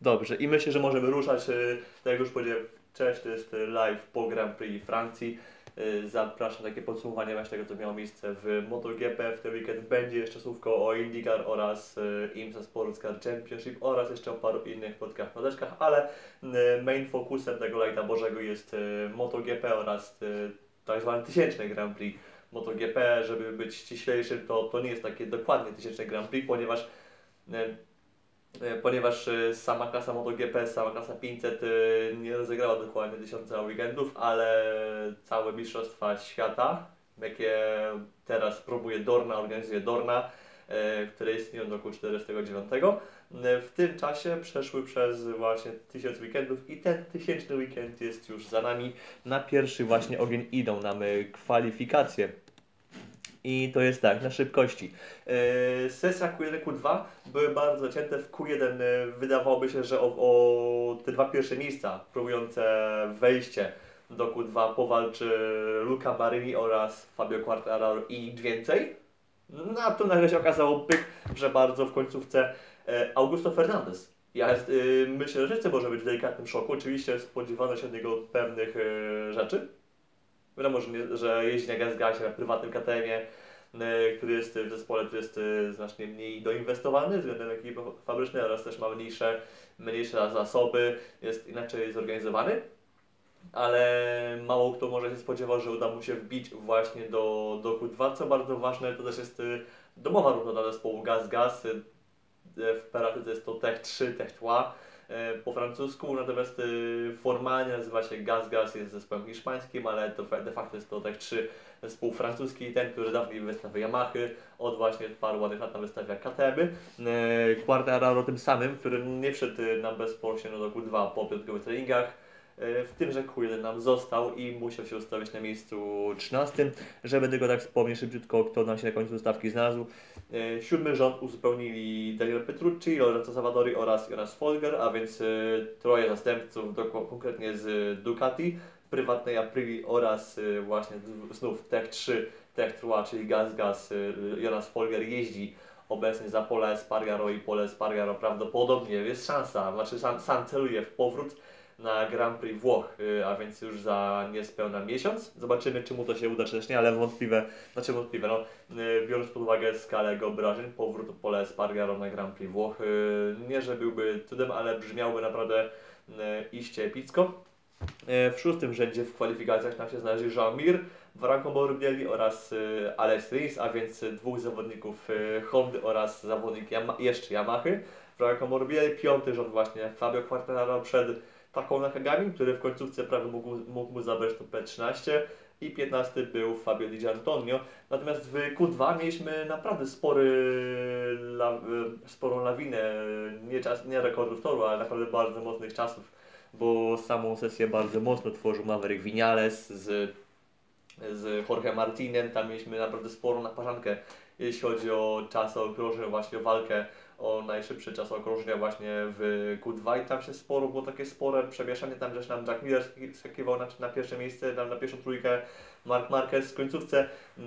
Dobrze, i myślę, że możemy ruszać. y, Tak jak już powiedziałem, cześć, to jest y, live po Grand Prix Francji. Y, Zapraszam takie podsumowanie właśnie tego, co miało miejsce w MotoGP. W ten weekend będzie jeszcze słówko o IndyCar oraz IMSA Sports Car Championship oraz jeszcze o paru innych spotkach na deszkach, ale main focusem tego lajta Bożego jest MotoGP oraz tak zwany tysięczny Grand Prix MotoGP. Żeby być ściślejszym, to, to nie jest takie dokładnie tysięczne Grand Prix, ponieważ ponieważ e, sama klasa MotoGP, sama klasa 500 e, nie rozegrała dokładnie tysiąca weekendów, ale całe Mistrzostwa Świata, jakie teraz próbuje Dorna, organizuje Dorna, e, które istnieją do roku 49. e, W tym czasie przeszły przez właśnie tysiąc weekendów i ten tysięczny weekend jest już za nami. Na pierwszy właśnie ogień idą nam e, kwalifikacje. I to jest tak, na szybkości. Yy, sesja Q1, Q2 były bardzo cięte. W Q1 e, wydawałoby się, że o, o te dwa pierwsze miejsca próbujące wejście do Q2 powalczy Luca Marini oraz Fabio Quartararo i więcej. No a tu nagle się okazało, pyk, że bardzo w końcówce e, Augusto Fernandez. Ja jest, myślę, że wszyscy może być w delikatnym szoku. Oczywiście spodziewano się od niego pewnych e, rzeczy. Wiadomo, że, że jeździ na gaz-gasie, na prywatnym KTM-ie, e, który jest w zespole, który jest e, znacznie mniej doinwestowany względem ekipy fabrycznej oraz też ma mniejsze, mniejsze zasoby, jest inaczej zorganizowany. Ale mało kto może się spodziewał, że uda mu się wbić właśnie do, do Q2. Co bardzo ważne, to też jest e, domowa dla zespołu Gaz-Gaz. E, W Peratyce jest to Tech 3, Tech 2 e, po francusku, natomiast e, formalnie nazywa się Gaz-Gaz, jest zespołem hiszpańskim, ale to de facto jest to Tech 3 zespół francuski, ten, który dawniej wystawiał Yamahy, od właśnie paru ładnych lat wystawia KTM. E, Quartararo tym samym, który nie wszedł e, nam bezpośrednio do Q2 po piątkowych treningach. E, W tym, że Q1 nam został i musiał się ustawić na miejscu 13, żeby tylko tak wspomnieć szybciutko, kto nam się na końcu stawki znalazł. E, Siódmy rząd uzupełnili Daniel Petrucci, Lorenzo Savadori oraz Jonas Folger, a więc e, troje zastępców, doko- konkretnie z Ducati, prywatnej Aprili oraz e, właśnie znów Tech 3, Tech 3, czyli Gaz Gaz, Jonas Folger jeździ obecnie za Pole Espargaro i Pole Espargaro prawdopodobnie jest szansa, znaczy sam, sam celuje w powrót na Grand Prix Włoch, y, a więc już za niespełna miesiąc. Zobaczymy, czy mu to się uda, czy też nie, ale wątpliwe, znaczy wątpliwe, no, y, biorąc pod uwagę skalę jego obrażeń, powrót Pole Espargaro na Grand Prix Włoch, y, nie, że byłby cudem, ale brzmiałby naprawdę iście epicko. W szóstym rzędzie w kwalifikacjach nam się znaleźli Jean Mir, Franco Morbidelli oraz Alex Rins, a więc dwóch zawodników Hondy oraz zawodnik Yama jeszcze Yamahy. Morbidelli, piąty rząd właśnie Fabio Quartararo przed taką Nakagami, który w końcówce prawie mógł, mógł mu zabrać to P13 i 15 był Fabio Di Gianantonio. Natomiast w Q2 mieliśmy naprawdę spory, la, sporą lawinę, nie, czas, nie rekordów toru, ale naprawdę bardzo mocnych czasów, bo samą sesję bardzo mocno tworzył Maverick Vinales z, z Jorge Martinem, tam mieliśmy naprawdę sporą naparzankę, jeśli chodzi o czas okrążeń, właśnie o walkę o najszybszy czas okrążenia właśnie w Q2 i tam się sporo, było takie spore przemieszanie, tam też nam Jack Miller sk- skakiwał na, na pierwsze miejsce, tam na pierwszą trójkę Mark Marquez w końcówce. Yy,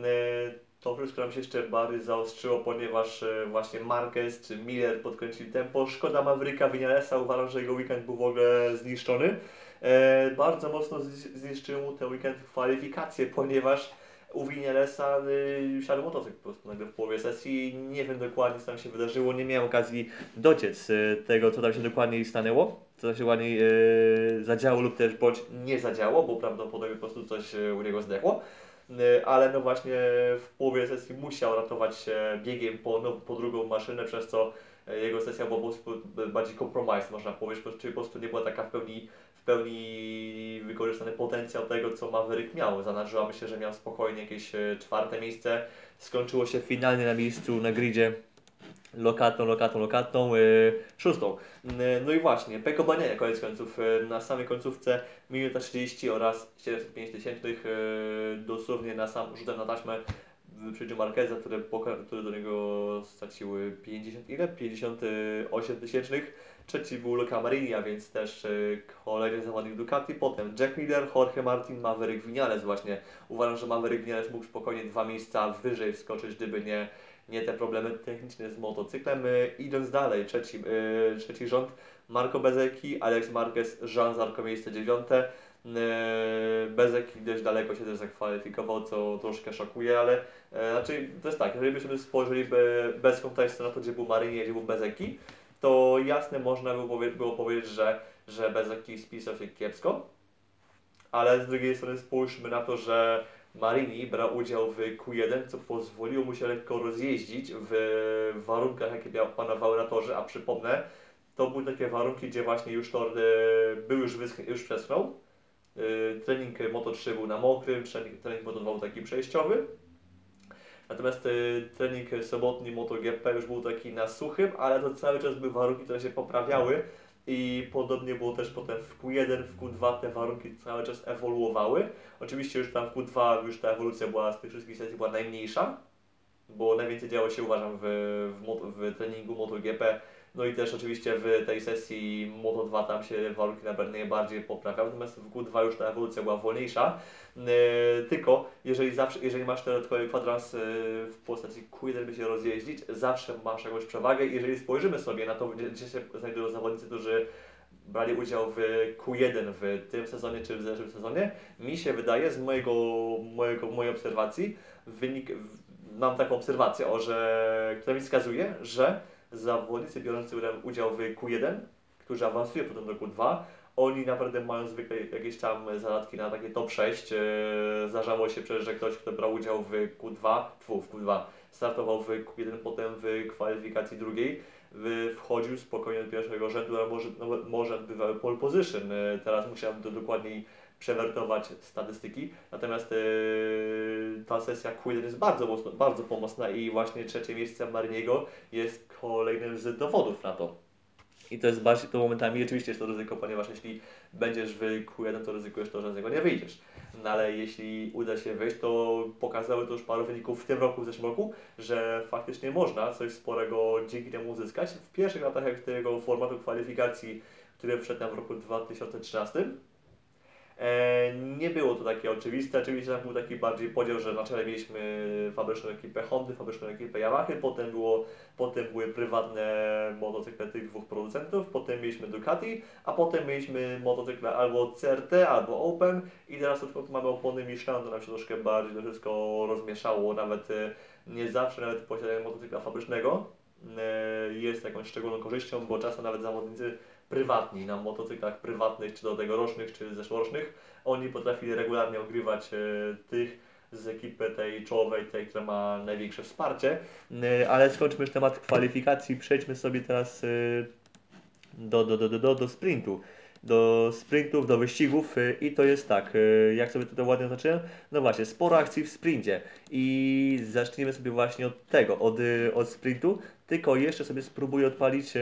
to wszystko nam się jeszcze bardziej zaostrzyło, ponieważ yy, właśnie Marquez czy Miller podkręcili tempo. Szkoda Mavericka Vinalesa, uważam, że jego weekend był w ogóle zniszczony. E, bardzo mocno zniszczył mu ten weekend kwalifikacje, ponieważ u Vinalesa y, siadł motocykl po prostu nagle w połowie sesji. Nie wiem dokładnie co tam się wydarzyło, nie miałem okazji dociec y, tego, co tam się dokładnie stanęło, co tam się ładnie y, zadziało lub też bądź nie zadziało, bo prawdopodobnie po prostu coś y, u niego zdechło. Y, ale no właśnie w połowie sesji musiał ratować się biegiem po, no, po drugą maszynę, przez co y, jego sesja była bardziej kompromis, można powiedzieć, czyli po prostu nie była taka w pełni pełni wykorzystany potencjał tego, co Maverick miał. Zanadrzyła myślę, że miał spokojnie jakieś e, czwarte miejsce. Skończyło się finalnie na miejscu na gridzie lokatą, lokatą, lokatą, yy, szóstą. Yy, no i właśnie, Peko Bania koniec końców, yy, na samej końcówce minuta 30 oraz 705 tysięcznych, yy, dosłownie na sam rzutem na taśmę wyprzedził Marqueza, które do niego straciły 50 ile? 58 tysięcznych. Trzeci był Luca Marini, a więc też kolejny zawodnik Ducati. Potem Jack Miller, Jorge Martin, Maverick Vinales właśnie. Uważam, że Maverick Vinales mógł spokojnie dwa miejsca wyżej wskoczyć, gdyby nie nie te problemy techniczne z motocyklem. Y, Idąc dalej, trzeci, y, trzeci rząd, Marco Bezeki, Alex Marquez, Jean Zarco miejsce dziewiąte. Bezeki dość daleko się też zakwalifikował, co troszkę szokuje, ale e, znaczy to jest tak, jeżeli byśmy spojrzeli be, bez kontekstu na to, gdzie był Marynie, gdzie był Bezeki, to jasne można było, powie, było powiedzieć, że, że Bezeki spisał się kiepsko, ale z drugiej strony spójrzmy na to, że Marini brał udział w Q1, co pozwoliło mu się lekko rozjeździć w warunkach, jakie miał- panowały na torze, a przypomnę, to były takie warunki, gdzie właśnie już tor e, był już, wysch- już przeschnął. E, Trening Moto3 był na mokrym, trening, trening Moto2 był taki przejściowy. Natomiast e, trening sobotni MotoGP już był taki na suchym, ale to cały czas były warunki, które się poprawiały i podobnie było też potem w Q1, w Q2 te warunki cały czas ewoluowały. Oczywiście już tam w Q2 już ta ewolucja była z tych wszystkich sesji była najmniejsza, bo najwięcej działo się uważam w, w, w treningu MotoGP, no i też oczywiście w tej sesji Moto2 tam się warunki na najbardziej poprawiały, natomiast w Q2 już ta ewolucja była wolniejsza. Yy, tylko jeżeli zawsze, jeżeli masz dodatkowy kwadrans yy, w postaci Q1 by się rozjeździć, zawsze masz jakąś przewagę. Jeżeli spojrzymy sobie na to, gdzie, się znajdują zawodnicy, którzy brali udział w Q1 w tym sezonie czy w zeszłym sezonie, mi się wydaje z mojego, mojego, mojej obserwacji, wynik, mam taką obserwację, o, że, która mi wskazuje, że zawodnicy biorący udział w Q1, którzy awansują potem do Q2, oni naprawdę mają zwykle jakieś tam zadatki na takie top 6. Eee, Zdarzało się przecież, że ktoś, kto brał udział w Q2, tfu, w Q2, startował w Q1, potem w kwalifikacji drugiej, wchodził spokojnie do pierwszego rzędu, a może, no, może bywały pole position. Eee, Teraz musiałem to dokładniej przewertować statystyki. Natomiast eee, ta sesja Q1 jest bardzo, mocno, bardzo pomocna i właśnie trzecie miejsce Mariniego jest kolejnym z dowodów na to. I to jest bardziej, to momentami oczywiście jest to ryzyko, ponieważ jeśli będziesz w Q1, to ryzykujesz to, że z niego nie wyjdziesz. No ale jeśli uda się wyjść, to pokazały to już paru wyników w tym roku, w zeszłym roku, że faktycznie można coś sporego dzięki temu uzyskać. W pierwszych latach tego formatu kwalifikacji, który wszedł w roku 2013, E, nie było to takie oczywiste. Oczywiście tam był taki bardziej podział, że na czele mieliśmy fabryczną ekipę Hondy, fabryczną ekipę Yamaha, potem, było, potem były prywatne motocykle tych dwóch producentów, potem mieliśmy Ducati, a potem mieliśmy motocykle albo CRT, albo Open i teraz odkąd mamy opony Michelin, to nam się troszkę bardziej to wszystko rozmieszało, nawet e, nie zawsze nawet posiadanie motocykla fabrycznego e, jest jakąś szczególną korzyścią, bo czasem nawet zawodnicy prywatni, na motocyklach prywatnych, czy do tegorocznych, czy zeszłorocznych, oni potrafili regularnie ogrywać e, tych z ekipy tej czołowej, tej, która ma największe wsparcie. E, ale skończmy już temat kwalifikacji, przejdźmy sobie teraz e, do, do, do, do, do sprintu. Do sprintów, do wyścigów e, i to jest tak, e, jak sobie tutaj ładnie zacząłem? No właśnie, sporo akcji w sprincie i zacznijmy sobie właśnie od tego, od, e, od sprintu, tylko jeszcze sobie spróbuję odpalić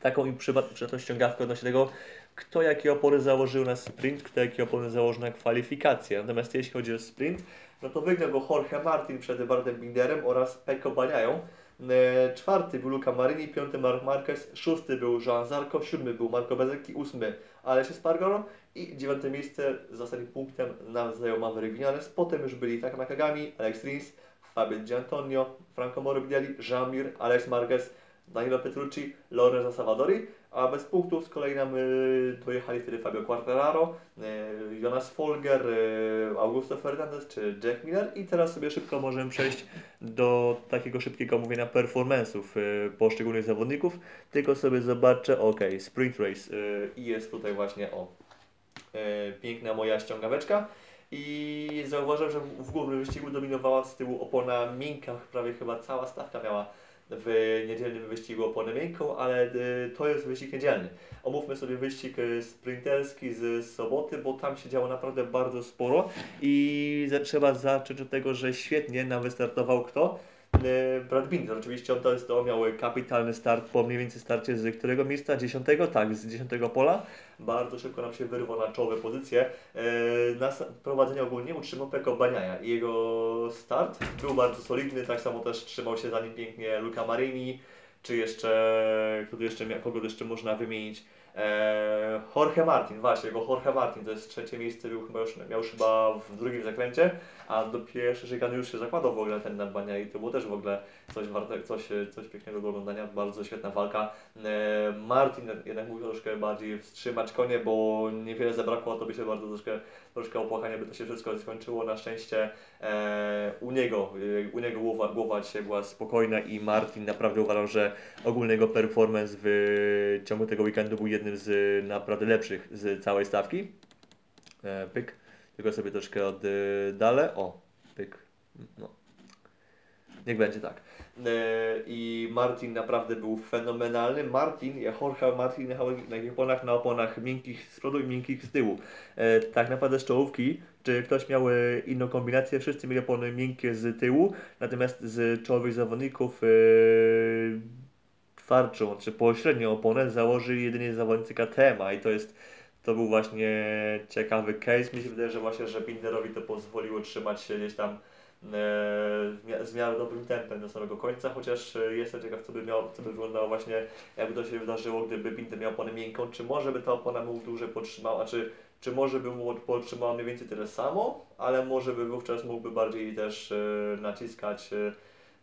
taką im przydatną ściągawkę odnośnie tego, kto jakie opory założył na sprint, kto jakie opory założył na kwalifikacje. Natomiast jeśli chodzi o sprint, no to wygrał go Jorge Martin przed Bartem Binderem oraz Pecco Baniają. E, Czwarty był Luca Marini, piąty Marc Marquez, szósty był Jean Zarco, siódmy był Marco Bezzecchi, ósmy Aleix Espargaro i dziewiąte miejsce z ostatnim punktem nam zajął Maverick Vinales. Potem już byli Taka Nakagami, Alex Rins, Fabio Di Antonio, Franco Morbidelli, Jean Mir, Alex Marquez, Danilo Petrucci, Lorenzo Savadori, a bez punktów z kolei nam y, dojechali wtedy Fabio Quartararo, y, Jonas Folger, y, Augusto Fernandez czy Jack Miller. I teraz sobie szybko możemy przejść do takiego szybkiego omówienia performance'ów poszczególnych zawodników, tylko sobie zobaczę, ok, Sprint Race i jest tutaj właśnie o. Piękna moja ściągaweczka. I zauważyłem, że w głównym wyścigu dominowała z tyłu opona miękka, prawie chyba cała stawka miała w niedzielnym wyścigu oponę miękką, ale y, to jest wyścig niedzielny. Omówmy sobie wyścig y, sprinterski z soboty, bo tam się działo naprawdę bardzo sporo i trzeba zacząć od tego, że świetnie nam wystartował kto? Y, Brad Binder, oczywiście on to miał kapitalny start po mniej więcej starcie z którego miejsca? Dziesiątego? Tak, z dziesiątego pola. Bardzo szybko nam się wyrwał na czołowe pozycje. Y, Na prowadzenie ogólnie utrzymał Peko Baniaja i jego start był bardzo solidny, tak samo też trzymał się za nim pięknie Luca Marini, czy jeszcze, kogo jeszcze można wymienić? Eee, Jorge Martin, właśnie, jego Jorge Martin, to jest trzecie miejsce, był chyba już, miał już chyba w drugim zakręcie, a do pierwszej już się zakładał w ogóle ten Nadbania i to było też w ogóle coś coś, coś pięknego do oglądania, bardzo świetna walka. Eee, Martin jednak mógł troszkę bardziej wstrzymać konie, bo niewiele zabrakło, to by się bardzo troszkę, troszkę opłakanie, by to się wszystko skończyło. Na szczęście eee, u niego, e, u niego głowa, głowa dzisiaj była spokojna i Martin naprawdę uważam, że ogólny jego performance w ciągu tego weekendu był jednym z naprawdę lepszych z całej stawki. E, pyk, tylko sobie troszkę oddalę. O, pyk. No. Niech będzie tak. E, I Martin naprawdę był fenomenalny. Martin, Jorge Martin jechał na oponach, na oponach miękkich z przodu i miękkich z tyłu. E, tak naprawdę z czołówki, czy ktoś miał e, inną kombinację, wszyscy mieli opony miękkie z tyłu, natomiast z czołowych zawodników twardszą, czy pośrednią oponę założyli jedynie zawodnicy KTM-a i to jest to był właśnie ciekawy case. Mi się wydaje, że właśnie, że Binderowi to pozwoliło trzymać się gdzieś tam z miarę dobrym tempem do samego końca, chociaż e, jestem ciekaw, co by, miało, co by wyglądało właśnie, jakby to się wydarzyło, gdyby Binder miał oponę miękką, czy może by ta opona mu dłużej potrzymała, czy, czy może by mu potrzymała mniej więcej tyle samo, ale może by wówczas mógłby bardziej też e, naciskać, e,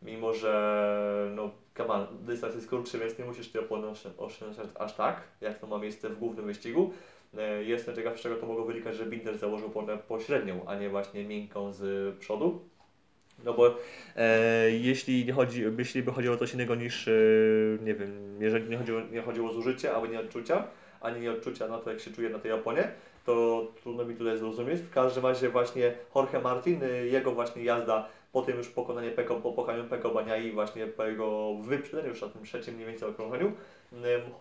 mimo że no, on, dystans jest krótszy, więc nie musisz tej opony oszczę- oszczędzać aż tak, jak to ma miejsce w głównym wyścigu. E, Jestem ciekaw, z czego to mogło wynikać, że Binder założył oponę pośrednią, a nie właśnie miękką z przodu. No bo e, jeśli, nie chodzi, jeśli by chodziło o coś innego niż, e, nie wiem, jeżeli nie chodziło, nie chodziło o zużycie, albo nie odczucia, ani nie odczucia na to, jak się czuje na tej oponie, to trudno mi tutaj zrozumieć. W każdym razie właśnie Jorge Martin, y, jego właśnie jazda po tym już pokonanie Peko, po pokonaniu Peko Baniai, właśnie po jego wyprzedzeniu już na tym trzecim mniej więcej okrążeniu,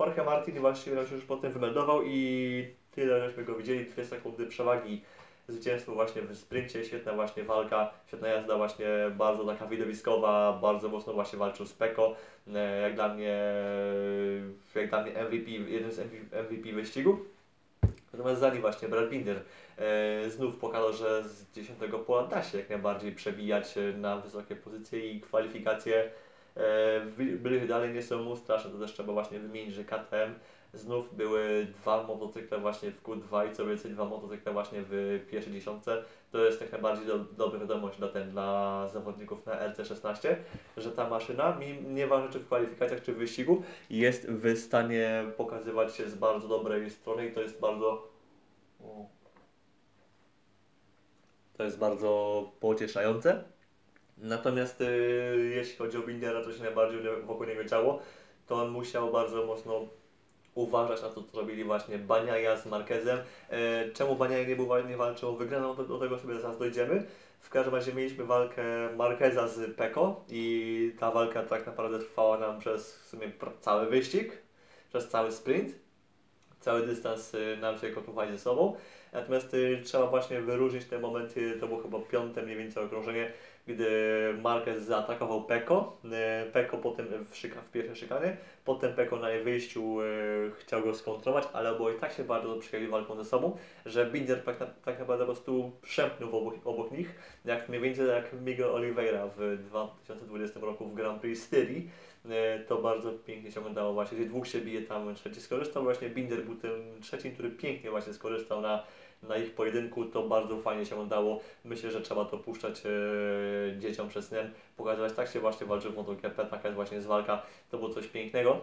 Jorge Martin właśnie się już potem wymeldował i tyle żeśmy go widzieli, dwie sekundy przewagi zwycięstwo właśnie w sprincie, świetna właśnie walka, świetna jazda właśnie, bardzo taka widowiskowa, bardzo mocno właśnie walczył z Peko, e, jak dla mnie, jak dla mnie MVP, jeden z MVP, wyścigu. Natomiast za nim właśnie Brad Binder e, znów pokazał, że z 10 pola da się jak najbardziej przebijać e, na wysokie pozycje i kwalifikacje e, były dalej nie są mu straszne, to też trzeba właśnie wymienić, że KTM znów były dwa motocykle właśnie w Q2 i co więcej dwa motocykle właśnie w pierwszej dziesiątce. To jest jak najbardziej do, dobra wiadomość dla, ten, dla zawodników na RC16, że ta maszyna, nieważne czy w kwalifikacjach, czy w wyścigu, jest w stanie pokazywać się z bardzo dobrej strony i to jest bardzo... To jest bardzo pocieszające. Natomiast y, jeśli chodzi o Bindera, co się najbardziej wokół niego działo, to on musiał bardzo mocno uważać na to, co robili właśnie Baniaja z Marquezem. E, czemu Baniaja nie, był, nie walczył o wygraną, do, tego sobie zaraz dojdziemy. W każdym razie mieliśmy walkę Marqueza z Peko i ta walka tak naprawdę trwała nam przez w sumie cały wyścig, przez cały sprint. Cały dystans y, nam się kotowali ze sobą. Natomiast y, trzeba właśnie wyróżnić te momenty, to było chyba piąte mniej więcej okrążenie, gdy Marquez zaatakował Peko. Y, Peko potem w, szyka, w pierwszej szykanie, potem Peko na jej wyjściu y, chciał go skontrować, ale oboje tak się bardzo przyjęli walką ze sobą, że Binder tak, tak naprawdę po prostu przemknął obok, obok nich, jak mniej więcej jak Miguel Oliveira w 2020 roku w Grand Prix Styrii. E, To bardzo pięknie się oglądało właśnie, gdzie dwóch się bije, tam trzeci skorzystał, właśnie Binder był tym trzecim, który pięknie właśnie skorzystał na, na ich pojedynku, to bardzo fajnie się oglądało. Myślę, że trzeba to puszczać e, dzieciom przez sen, pokazywać, tak się właśnie walczy w MotoGP, taka jest właśnie jest walka, to było coś pięknego.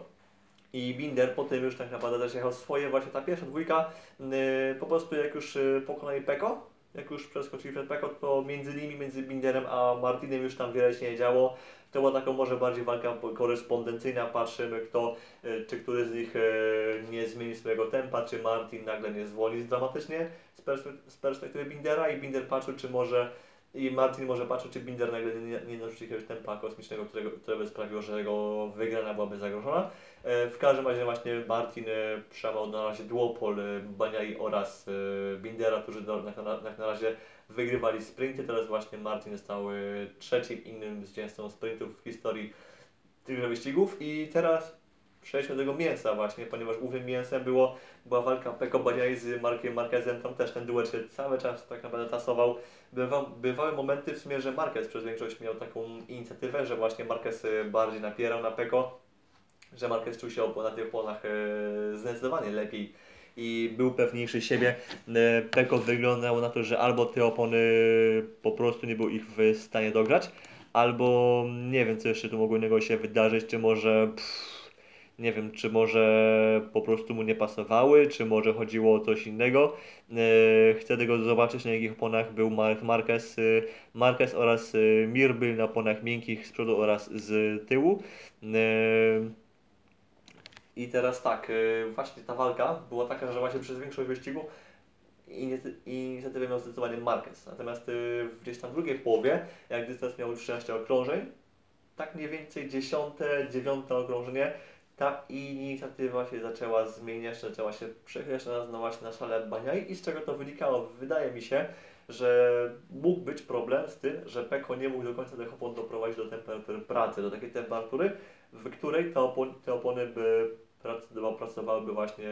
I Binder potem już tak naprawdę też jechał swoje, właśnie ta pierwsza dwójka, e, po prostu jak już e, pokonali Peko, jak już przeskoczyli przed Peko, to między nimi, między Binderem a Martinem już tam wiele się nie działo. To była taka może bardziej walka korespondencyjna, patrzymy kto, e, czy który z nich e, nie zmieni swojego tempa, czy Martin nagle nie zwolni dramatycznie z perspektywy Bindera i Binder patrzył, czy może i Martin może patrzył, czy Binder nagle nie, nie narzuci jakiegoś tempa kosmicznego, którego, które by sprawiło, że jego wygrana byłaby zagrożona. E, W każdym razie właśnie Martin e, przełamał na razie duopol e, Baniai oraz Bindera, którzy jak, na, razie wygrywali sprinty. Teraz właśnie Martin stał e, trzecim innym zwycięzcą sprintów w historii tychże wyścigów i teraz przejdźmy do tego mięsa właśnie, ponieważ głównym mięsem było, była walka Peko Baniai z Markiem Marquezem, tam też ten duet się cały czas tak naprawdę tasował. Bywa, bywały momenty w sumie, że Marquez przez większość miał taką inicjatywę, że właśnie Marquez e, bardziej napierał na Peko, że Marquez czuł się na tych oponach e, zdecydowanie lepiej i był pewniejszy siebie. E, Peko wyglądało na to, że albo te opony po prostu nie był ich w stanie dograć, albo nie wiem, co jeszcze tu mogło innego się wydarzyć, czy może pff, nie wiem, czy może po prostu mu nie pasowały, czy może chodziło o coś innego. E, Chcę tego zobaczyć, na jakich oponach był Mark Marquez, e, Marquez oraz e, Mir byli na oponach miękkich z przodu oraz z tyłu. I teraz tak, właśnie ta walka była taka, że właśnie przez większość wyścigu inicjaty- inicjatywę miał zdecydowanie Marquez. Natomiast gdzieś tam w drugiej połowie, jak dystans miał już 13 okrążeń, tak mniej więcej 10, 9 okrążenie, ta inicjatywa się zaczęła zmieniać, zaczęła się przechylać na, szale Baniai i z czego to wynikało? Wydaje mi się, że mógł być problem z tym, że Peko nie mógł do końca tych opon doprowadzić do temperatury pracy, do takiej temperatury, w której te opony, te opony by prac- pracowałyby właśnie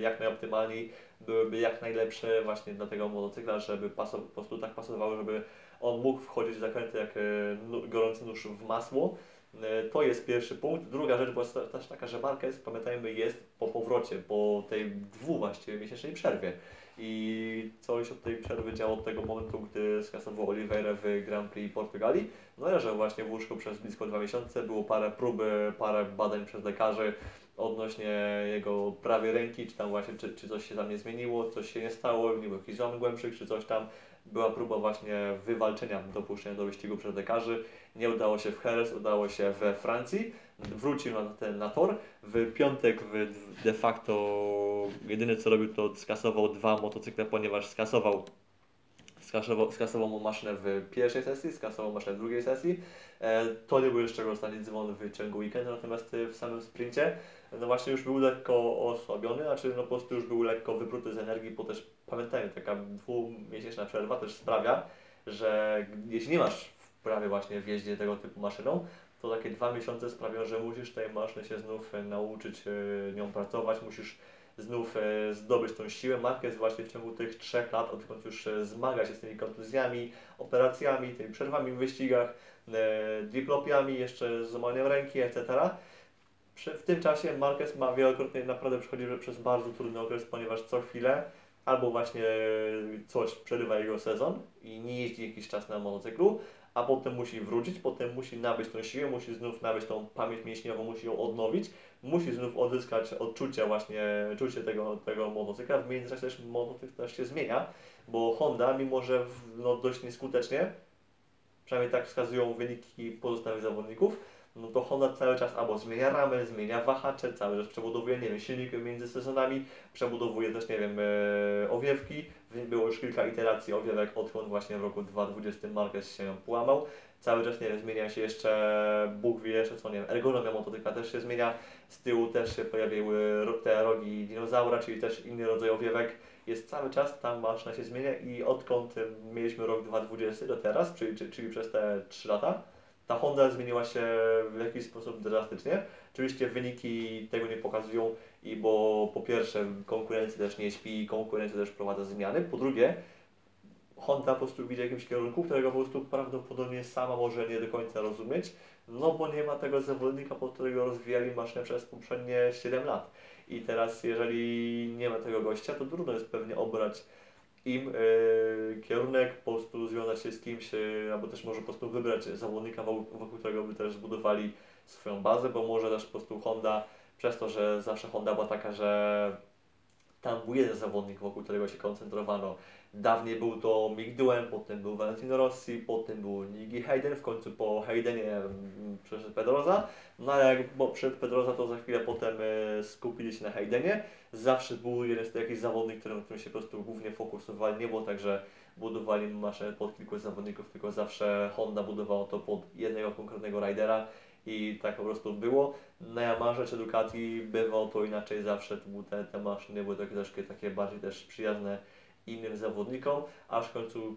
jak najoptymalniej, byłyby jak najlepsze właśnie dla tego motocykla, żeby po prostu tak pasowały, żeby on mógł wchodzić w zakręty jak e, gorący nóż w masło. E, To jest pierwszy punkt. Druga rzecz była też taka, że Marquez, pamiętajmy, jest po powrocie, po tej dwu właściwie miesięcznej przerwie. I coś od tej przerwy działo od tego momentu, gdy skasował Oliveira w Grand Prix Portugalii. No leżał właśnie w łóżku przez blisko dwa miesiące, było parę próby, parę badań przez lekarzy odnośnie jego prawej ręki, czy tam właśnie, czy, czy coś się tam nie zmieniło, coś się nie stało, nie było jakichś złam głębszych, czy coś tam. Była próba właśnie wywalczenia dopuszczenia do wyścigu przez lekarzy. Nie udało się w Jerez, udało się we Francji. Wrócił na ten na tor. W piątek w, de facto jedyne co robił to skasował dwa motocykle, ponieważ skasował skasował, skasował mu maszynę w pierwszej sesji, skasował maszynę w drugiej sesji. E, to nie był jeszcze ostatni dzwon w ciągu weekendu, natomiast w samym sprincie no właśnie już był lekko osłabiony, znaczy no po prostu już był lekko wypruty z energii, bo też pamiętajmy, taka dwumiesięczna przerwa też sprawia, że jeśli nie masz wprawy właśnie w jeździe tego typu maszyną, to takie dwa miesiące sprawią, że musisz tej maszyny się znów e, nauczyć e, nią pracować, musisz znów e, zdobyć tą siłę. Marquez właśnie w ciągu tych trzech lat, odkąd już zmaga się z tymi kontuzjami, operacjami, tymi przerwami w wyścigach, diplopiami, jeszcze z złamaniem ręki, etc. W tym czasie Marquez ma wielokrotnie naprawdę przechodzi przez bardzo trudny okres, ponieważ co chwilę albo właśnie coś przerywa jego sezon i nie jeździ jakiś czas na motocyklu, a potem musi wrócić, potem musi nabyć tą siłę, musi znów nabyć tą pamięć mięśniową, musi ją odnowić, musi znów odzyskać odczucie właśnie, czucie tego, tego motocykla. W międzyczasie też motocykl też się zmienia, bo Honda, mimo że no, dość nieskutecznie, przynajmniej tak wskazują wyniki pozostałych zawodników, no to Honda cały czas albo zmienia ramę, zmienia wahacze, cały czas przebudowuje, nie wiem, silnik między sezonami, przebudowuje też, nie wiem, e, owiewki. Było już kilka iteracji owiewek, odkąd właśnie w roku 2020 Marquez się połamał. Cały czas, nie wiem, zmienia się jeszcze, Bóg wie jeszcze co, nie wiem, ergonomia motocykla też się zmienia. Z tyłu też się pojawiły te rogi dinozaura, czyli też inny rodzaj owiewek. Jest cały czas, ta maszyna się zmienia i odkąd mieliśmy rok 2020 do teraz, czyli, czyli przez te 3 lata, ta Honda zmieniła się w jakiś sposób drastycznie. Oczywiście wyniki tego nie pokazują, i bo po pierwsze konkurencja też nie śpi, konkurencja też wprowadza zmiany. Po drugie, Honda po prostu widzi jakimś kierunku, którego po prostu prawdopodobnie sama może nie do końca rozumieć, no bo nie ma tego zawodnika, pod którego rozwijali maszynę przez poprzednie 7 lat. I teraz jeżeli nie ma tego gościa, to trudno jest pewnie obrać im e, kierunek, po prostu związać się z kimś, e, albo też może po prostu wybrać zawodnika, wokół, wokół którego by też zbudowali swoją bazę, bo może też po prostu Honda, przez to, że zawsze Honda była taka, że tam był jeden zawodnik, wokół którego się koncentrowano. Dawniej był to Mick potem był Valentino Rossi, potem był Niki Hayden, w końcu po Haydenie mm, przeszedł Pedroza. No ale jak przed Pedroza, to za chwilę potem e, skupili się na Haydenie. Zawsze był jeden jakiś zawodnik, którym, którym się po prostu głównie fokusowali. Nie było tak, że budowali maszynę pod kilku zawodników, tylko zawsze Honda budowała to pod jednego konkretnego ridera i tak po prostu było. Na Yamaha czy Ducati bywało to inaczej zawsze, były te, te maszyny były takie troszkę takie bardziej też przyjazne innym zawodnikom, aż w końcu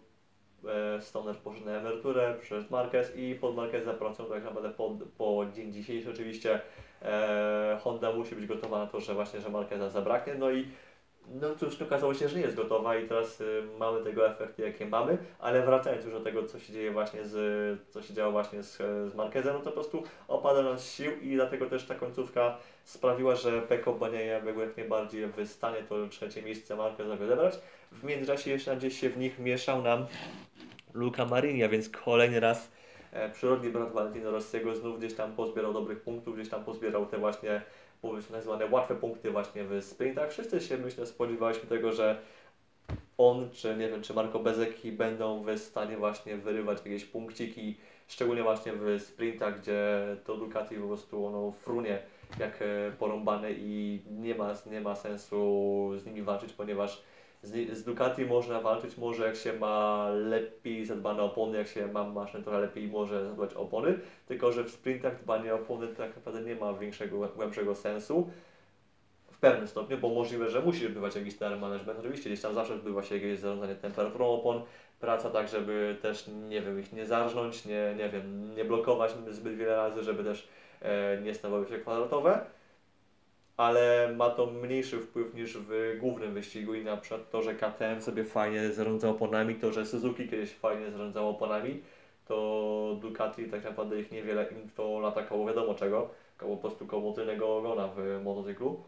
e, Stoner poszedł na emeryturę, przyszedł Marquez i pod Marqueza pracują tak naprawdę po, po dzień dzisiejszy oczywiście e, Honda musi być gotowa na to, że właśnie, że Marqueza zabraknie, no i No cóż, okazało się, że jest gotowa i teraz y, mamy tego efekty, jakie mamy, ale wracając już do tego, co się dzieje właśnie z, co się działo właśnie z, z Marquezem, no to po prostu opada nam z sił i dlatego też ta końcówka sprawiła, że Peko Banieje był jak najbardziej w stanie to trzecie miejsce Marquezowi odebrać. W międzyczasie jeszcze gdzieś się w nich mieszał nam Luca Marini, a więc kolejny raz e, przyrodni brat Valentino Rossiego znów gdzieś tam pozbierał dobrych punktów, gdzieś tam pozbierał te właśnie powiedzmy nazwane łatwe punkty właśnie w sprintach. Wszyscy się myślę spodziewaliśmy tego, że on, czy nie wiem, czy Marco Bezeki będą w stanie właśnie wyrywać jakieś punkciki, szczególnie właśnie w sprintach, gdzie to Ducati po prostu ono frunie jak e, porąbane i nie ma, nie ma sensu z nimi walczyć, ponieważ z, z Ducati można walczyć może jak się ma lepiej zadbane opony, jak się ma maszynę trochę lepiej może zadbać opony, tylko że w sprintach dbanie o opony tak naprawdę nie ma większego, głębszego sensu w pewnym stopniu, bo możliwe, że musi odbywać jakiś time management. Oczywiście gdzieś tam zawsze odbywa się jakieś zarządzanie temperaturą opon, praca tak, żeby też, nie wiem, ich nie zarżnąć, nie, nie wiem, nie blokować zbyt wiele razy, żeby też e, nie stawały się kwadratowe ale ma to mniejszy wpływ niż w głównym wyścigu i na przykład to, że KTM sobie fajnie zarządza oponami, to, że Suzuki kiedyś fajnie zarządzało oponami, to Ducati tak naprawdę ich niewiele im to lata koło wiadomo czego, koło po prostu koło tylnego ogona w motocyklu.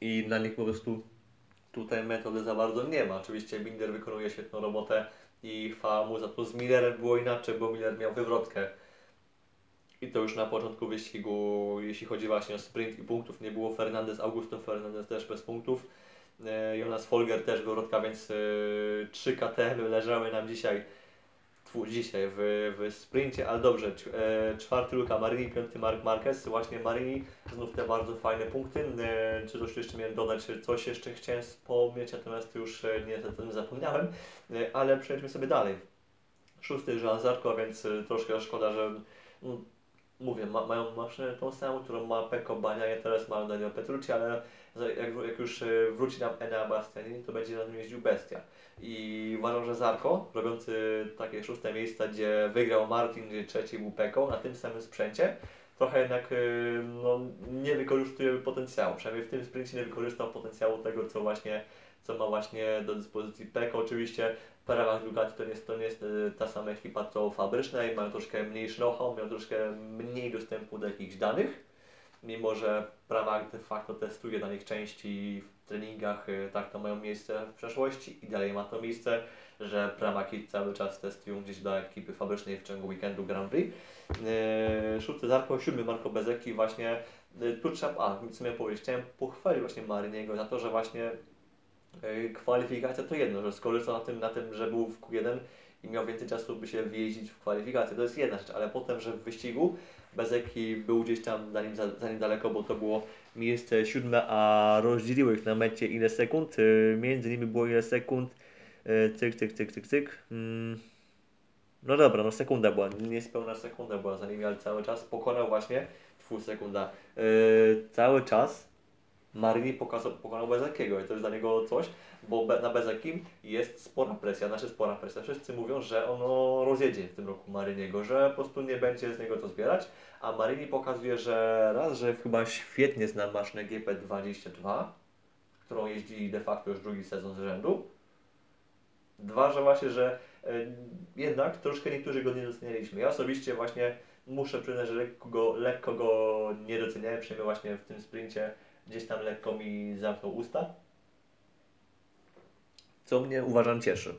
I na nich po prostu tutaj metody za bardzo nie ma. Oczywiście Binder wykonuje świetną robotę i chwała mu za to. Z Millerem było inaczej, bo Miller miał wywrotkę i to już na początku wyścigu, jeśli chodzi właśnie o sprint i punktów, nie było Fernandez, Augusto Fernandez też bez punktów. E, Jonas Folger też wywrotka, więc e, trzy KTM leżały nam dzisiaj, dzisiaj w, w sprincie, ale dobrze, e, czwarty Luka Marini, piąty Mark Marquez, właśnie Marini, znów te bardzo fajne punkty. Czy coś jeszcze miałem dodać, coś jeszcze chciałem wspomnieć, natomiast już niestety zapomniałem, ale przejdźmy sobie dalej. Szósty Jean Zarko, więc troszkę szkoda, że no, mówię, ma, mają maszynę tą samą, którą ma Peko Bania, teraz mają Daniel Petrucci, ale jak, jak już e, wróci nam Enea Bastianini, to będzie na nim jeździł Bestia. I uważam, że Zarko, robiący takie szóste miejsca, gdzie wygrał Martin, gdzie trzeci był Peko, na tym samym sprzęcie, trochę jednak e, no, nie wykorzystuje potencjału. Przynajmniej w tym sprincie nie wykorzystał potencjału tego, co właśnie co ma właśnie do dyspozycji Peko. Oczywiście prawach Ducati to nie jest, to nie jest e, ta sama ekipa co fabryczna i mają troszkę mniejszy know-how, mają troszkę mniej dostępu do jakichś danych, mimo że w prawach de facto testuje na nich części w treningach, e, tak to mają miejsce w przeszłości i dalej ma to miejsce, że Pramaki cały czas testują gdzieś dla ekipy fabrycznej w ciągu weekendu Grand Prix. Yy, szósty Zarko, siódmy Marco Bezeki właśnie, tu trzeba, a co miałem powiedzieć, chciałem pochwalić właśnie Maryniego za to, że właśnie E, kwalifikacja to jedno, że skorzystał na tym, na tym, że był w Q1 i miał więcej czasu, by się wjeździć w kwalifikację. To jest jedna rzecz, ale potem, że w wyścigu Bezeki był gdzieś tam za nim, za, nim daleko, bo to było miejsce siódme, a rozdzieliły ich na mecie ile sekund. E, między nimi było ile sekund. E, cyk, cyk, cyk, cyk, cyk. Mm. No dobra, no sekunda była, niespełna sekunda była za nimi, ale cały czas pokonał właśnie, twój sekunda, cały czas Marini pokonał Bezekiego i to jest dla niego coś, bo na Bezekim jest spora presja, znaczy spora presja. Wszyscy mówią, że ono rozjedzie w tym roku Mariniego, że po prostu nie będzie z niego to zbierać, a Marini pokazuje, że raz, że chyba świetnie zna maszynę GP22, którą jeździ de facto już drugi sezon z rzędu. Dwa, że właśnie, że y, jednak troszkę niektórzy go nie docenialiśmy. Ja osobiście właśnie muszę przyznać, że lekko go, lekko go nie doceniałem, przynajmniej właśnie w tym sprincie gdzieś tam lekko mi zamknął usta. Co mnie uważam cieszy.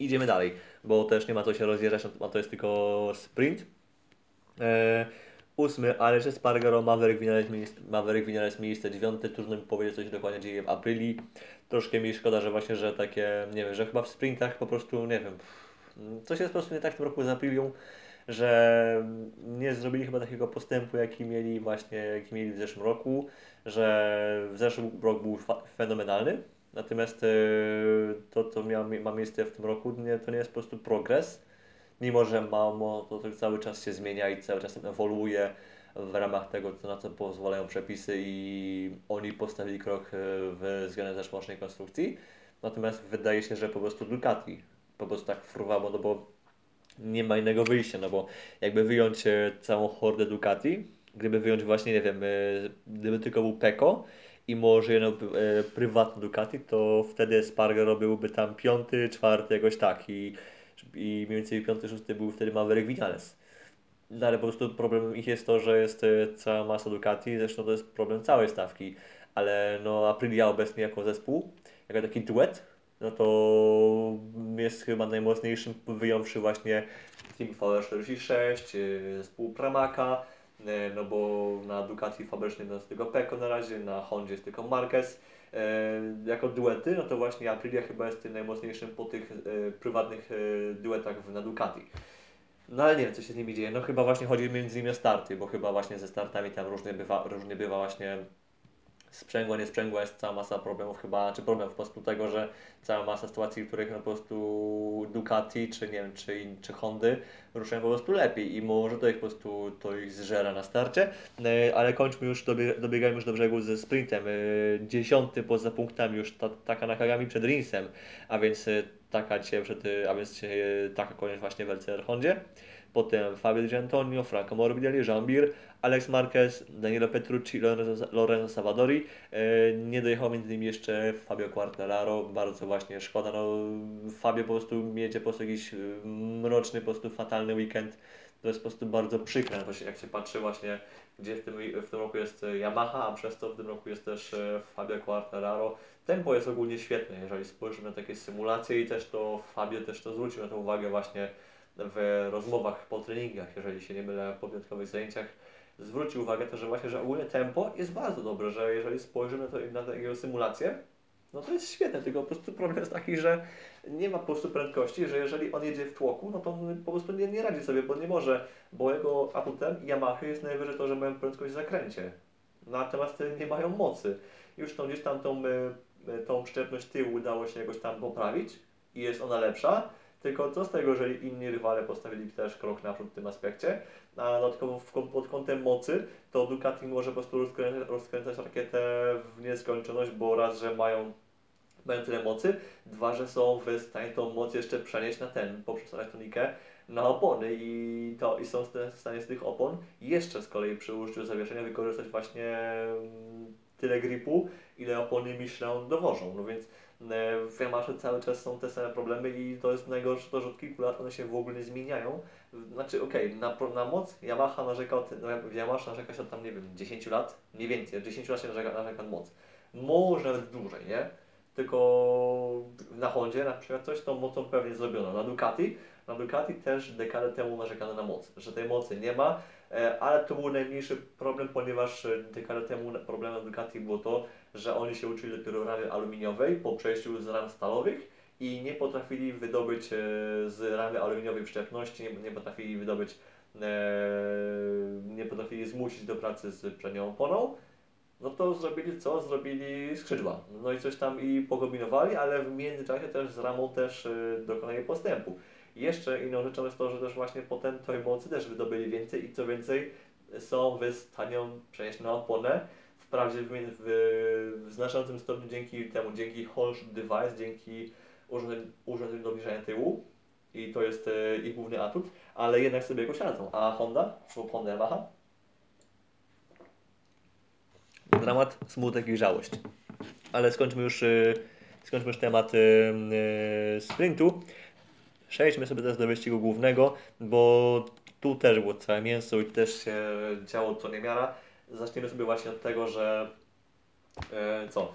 Idziemy dalej, bo też nie ma co się rozjeżdżać, a to jest tylko sprint. Eee, ósmy, Ależ Spargaro, Maverick Vinales, Maverick Vinales miejsce dziewiąte, trudno mi powiedzieć co się dokładnie dzieje w aprili. Troszkę mi szkoda, że właśnie, że takie, nie wiem, że chyba w sprintach po prostu, nie wiem, coś jest po prostu nie tak w tym roku z Aprilią że nie zrobili chyba takiego postępu, jaki mieli właśnie, jaki mieli w zeszłym roku, że w zeszłym rok był fenomenalny, natomiast e, to, co miało, ma miejsce w tym roku, nie, to nie jest po prostu progres, mimo że mało, to, to cały czas się zmienia i cały czas ewoluuje w ramach tego, na co pozwalają przepisy i oni postawili krok e, w względem zeszłorocznej konstrukcji. Natomiast wydaje się, że po prostu Ducati po prostu tak fruwało, no bo nie ma innego wyjścia, no bo jakby wyjąć e, całą hordę Ducati, gdyby wyjąć właśnie, nie wiem, e, gdyby tylko był Peko i może jedno e, prywatne Ducati, to wtedy Spargaro byłby tam piąty, czwarty, jakoś tak i, i mniej więcej piąty, szósty był wtedy Maverick Vinales. No ale po prostu problemem ich jest to, że jest cała masa Ducati, zresztą to jest problem całej stawki, ale no Aprilia obecnie jako zespół, jako taki duet, no to jest chyba najmocniejszym, wyjąwszy właśnie Team VR46, e, zespół Pramaka, e, no bo na Ducati fabrycznie jest tylko Peko na razie, na Hondzie jest tylko Marquez. Jako duety, no to właśnie Aprilia chyba jest tym najmocniejszym po tych prywatnych duetach na Ducati. No ale nie wiem, co się z nimi dzieje. No chyba właśnie chodzi między innymi o starty, bo chyba właśnie ze startami tam różnie bywa, różnie bywa właśnie sprzęgła, nie sprzęgła, jest cała masa problemów chyba, czy problem po prostu tego, że cała masa sytuacji, w których no po prostu Ducati, czy nie wiem, czy, czy Hondy ruszają po prostu lepiej i może to ich po prostu to ich zżera na starcie, e, ale kończmy już, dobiegajmy już do brzegu ze sprintem. E, dziesiąty poza punktami już ta, taka nakagami przed Rinsem, a więc e, taka dzisiaj przed, a więc taka koniec właśnie w LCR Hondzie. Potem Fabio Di Antonio, Franco Morbidelli, Jean-Bir, Alex Marquez, Danilo Petrucci, Lorenzo, Lorenzo Savadori. E, nie dojechał między innymi jeszcze Fabio Quartararo, bardzo właśnie szkoda. No, Fabio po prostu miecie po prostu jakiś e, mroczny, po prostu fatalny weekend. To jest po prostu bardzo przykre, jak się patrzy właśnie, gdzie w tym, w tym roku jest Yamaha, a przez to w tym roku jest też e, Fabio Quartararo. Tempo jest ogólnie świetne, jeżeli spojrzymy na takie symulacje i też to Fabio też to zwrócił na to uwagę właśnie w rozmowach po treningach, jeżeli się nie mylę, po piątkowych zajęciach, zwrócił uwagę to, że właśnie, że ogólnie tempo jest bardzo dobre, że jeżeli spojrzymy to na jego symulację, no to jest świetne, tylko po prostu problem jest taki, że nie ma po prostu prędkości, że jeżeli on jedzie w tłoku, no to on po prostu nie, nie radzi sobie, bo nie może, bo jego atutem Yamaha jest najwyżej to, że mają prędkość w zakręcie, natomiast nie mają mocy. Już tą, gdzieś tam tą, e, tą przyczepność tyłu udało się jakoś tam poprawić i jest ona lepsza, tylko co z tego, jeżeli inni rywale postawili też krok naprzód w tym aspekcie, a dodatkowo pod kątem mocy, to Ducati może po prostu rozkręcać, rozkręcać rakietę w nieskończoność, bo raz, że mają, mają tyle mocy, dwa, że są w stanie tą moc jeszcze przenieść na ten, poprzez elektronikę, na opony. I, to, i są w stanie z tych opon jeszcze z kolei przy użyciu zawieszenia wykorzystać właśnie mm, tyle gripu, ile opony Michelin dowożą. No więc E, w Yamasze cały czas są te same problemy i to jest najgorsze to, że od kilku lat one się w ogóle nie zmieniają. Znaczy okej, okay, na, na moc Yamaha narzeka od, Yamaha narzeka się od tam, nie wiem, 10 lat, nie więcej, od 10 lat się narzeka, narzeka moc. Może nawet dłużej, nie? Tylko na Hondzie na przykład coś tą mocą pewnie zrobiono. Na Ducati, na Ducati też dekadę temu narzekano na moc, że tej mocy nie ma, e, ale to był najmniejszy problem, ponieważ dekadę temu problemem Ducati było to, że oni się uczyli dopiero ramy aluminiowej po przejściu z ram stalowych i nie potrafili wydobyć e, z ramy aluminiowej przyczepności, nie, nie potrafili wydobyć, e, nie potrafili zmusić do pracy z przednią oponą, no to zrobili co? Zrobili skrzydła. No i coś tam i pokombinowali, ale w międzyczasie też z ramą też e, dokonali postępu. jeszcze inną rzeczą jest to, że też właśnie potem tej mocy też wydobyli więcej i co więcej są w stanie przenieść na oponę wprawdzie w, w, w znaczącym stopniu dzięki temu, dzięki Holsh Device, dzięki urządzeniu do obniżania tyłu i to jest e, ich główny atut, ale jednak sobie jakoś radzą. A Honda, lub Honda Yamaha? Dramat, smutek i żałość. Ale skończmy już, e, skończmy już temat e, e, sprintu. Przejdźmy sobie teraz do wyścigu głównego, bo tu też było całe mięso i też się działo co niemiara zaczniemy sobie właśnie od tego, że e, co?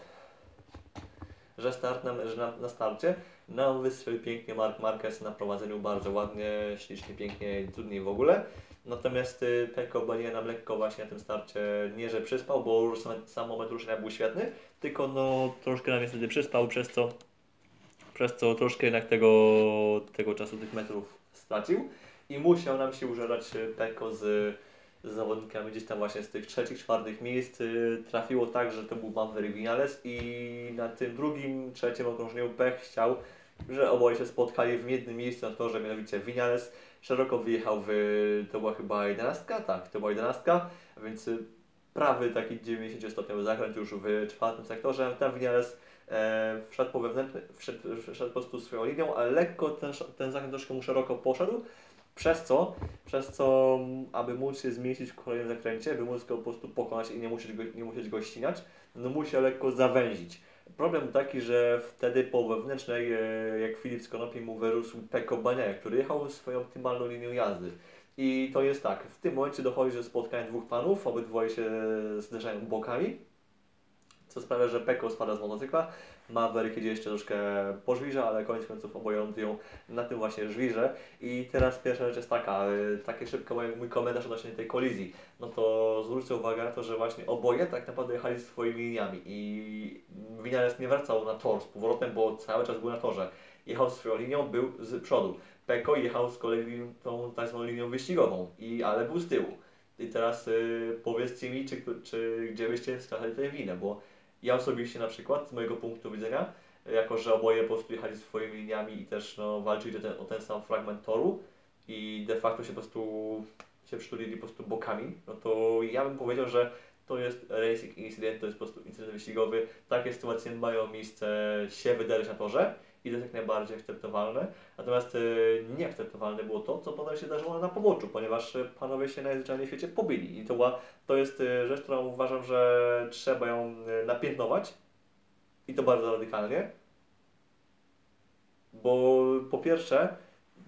Że start nam, że na, na starcie nam wystrzelił pięknie Mark Marquez na prowadzeniu bardzo ładnie, ślicznie, pięknie, cudnie w ogóle. Natomiast y, Peko Bania nam lekko właśnie na tym starcie nie, że przyspał, bo już sam, sam moment ruszenia był świetny, tylko no troszkę nam niestety przyspał, przez co, przez co troszkę jednak tego, tego czasu, tych metrów stracił i musiał nam się użerać y, Peko z z zawodnikami gdzieś tam właśnie z tych trzecich, czwartych miejsc y, trafiło tak, że to był Maverick Vinales i na tym drugim, trzecim okrążeniu Pech chciał, że oboje się spotkali w jednym miejscu na torze, mianowicie Vinales szeroko wyjechał w, to była chyba jedenastka, tak, to była jedenastka, więc prawy taki 90-stopniowy zakręt już w czwartym sektorze, tam Vinales e, wszedł po wewnętrzny, wszedł, wszedł po prostu swoją linią, ale lekko ten, ten zakręt troszkę mu szeroko poszedł, Przez co, przez co, aby móc się zmieścić w kolejnym zakręcie, by móc go po prostu pokonać i nie musieć go, nie musieć go ścinać, no musi lekko zawęzić. Problem taki, że wtedy po wewnętrznej, e, jak Filip z Konopi mu wyrósł Peko Baniaja, który jechał swoją optymalną linią jazdy. I to jest tak, w tym momencie dochodzi do spotkania dwóch panów, obydwoje się zderzają bokami, co sprawia, że Peko spada z motocykla, Maverick idzie jeszcze troszkę po żwirze, ale koniec końców oboje lądują na tym właśnie żwirze. I teraz pierwsza rzecz jest taka, y, takie szybko mój, komentarz odnośnie tej kolizji. No to zwróćcie uwagę na to, że właśnie oboje tak naprawdę jechali swoimi liniami i Vinales nie wracał na tor z powrotem, bo cały czas był na torze. Jechał swoją linią, był z przodu. Peko jechał z kolei tą tak zwaną linią wyścigową, i, ale był z tyłu. I teraz y, powiedzcie mi, czy, czy gdzie byście wskazali tę winę, bo ja osobiście na przykład, z mojego punktu widzenia, jako że oboje po prostu jechali swoimi liniami i też no, walczyli o ten, o ten sam fragment toru i de facto się po prostu się przytulili po prostu bokami, no to ja bym powiedział, że to jest racing incydent, to jest po prostu incydent wyścigowy. Takie sytuacje mają miejsce się wydarzyć na torze i to jest jak najbardziej akceptowalne. Natomiast y, nieakceptowalne było to, co potem się zdarzyło na poboczu, ponieważ y, panowie się najzwyczajniej w świecie pobili. I to, była, to jest y, rzecz, którą uważam, że trzeba ją napiętnować i to bardzo radykalnie. Bo po pierwsze,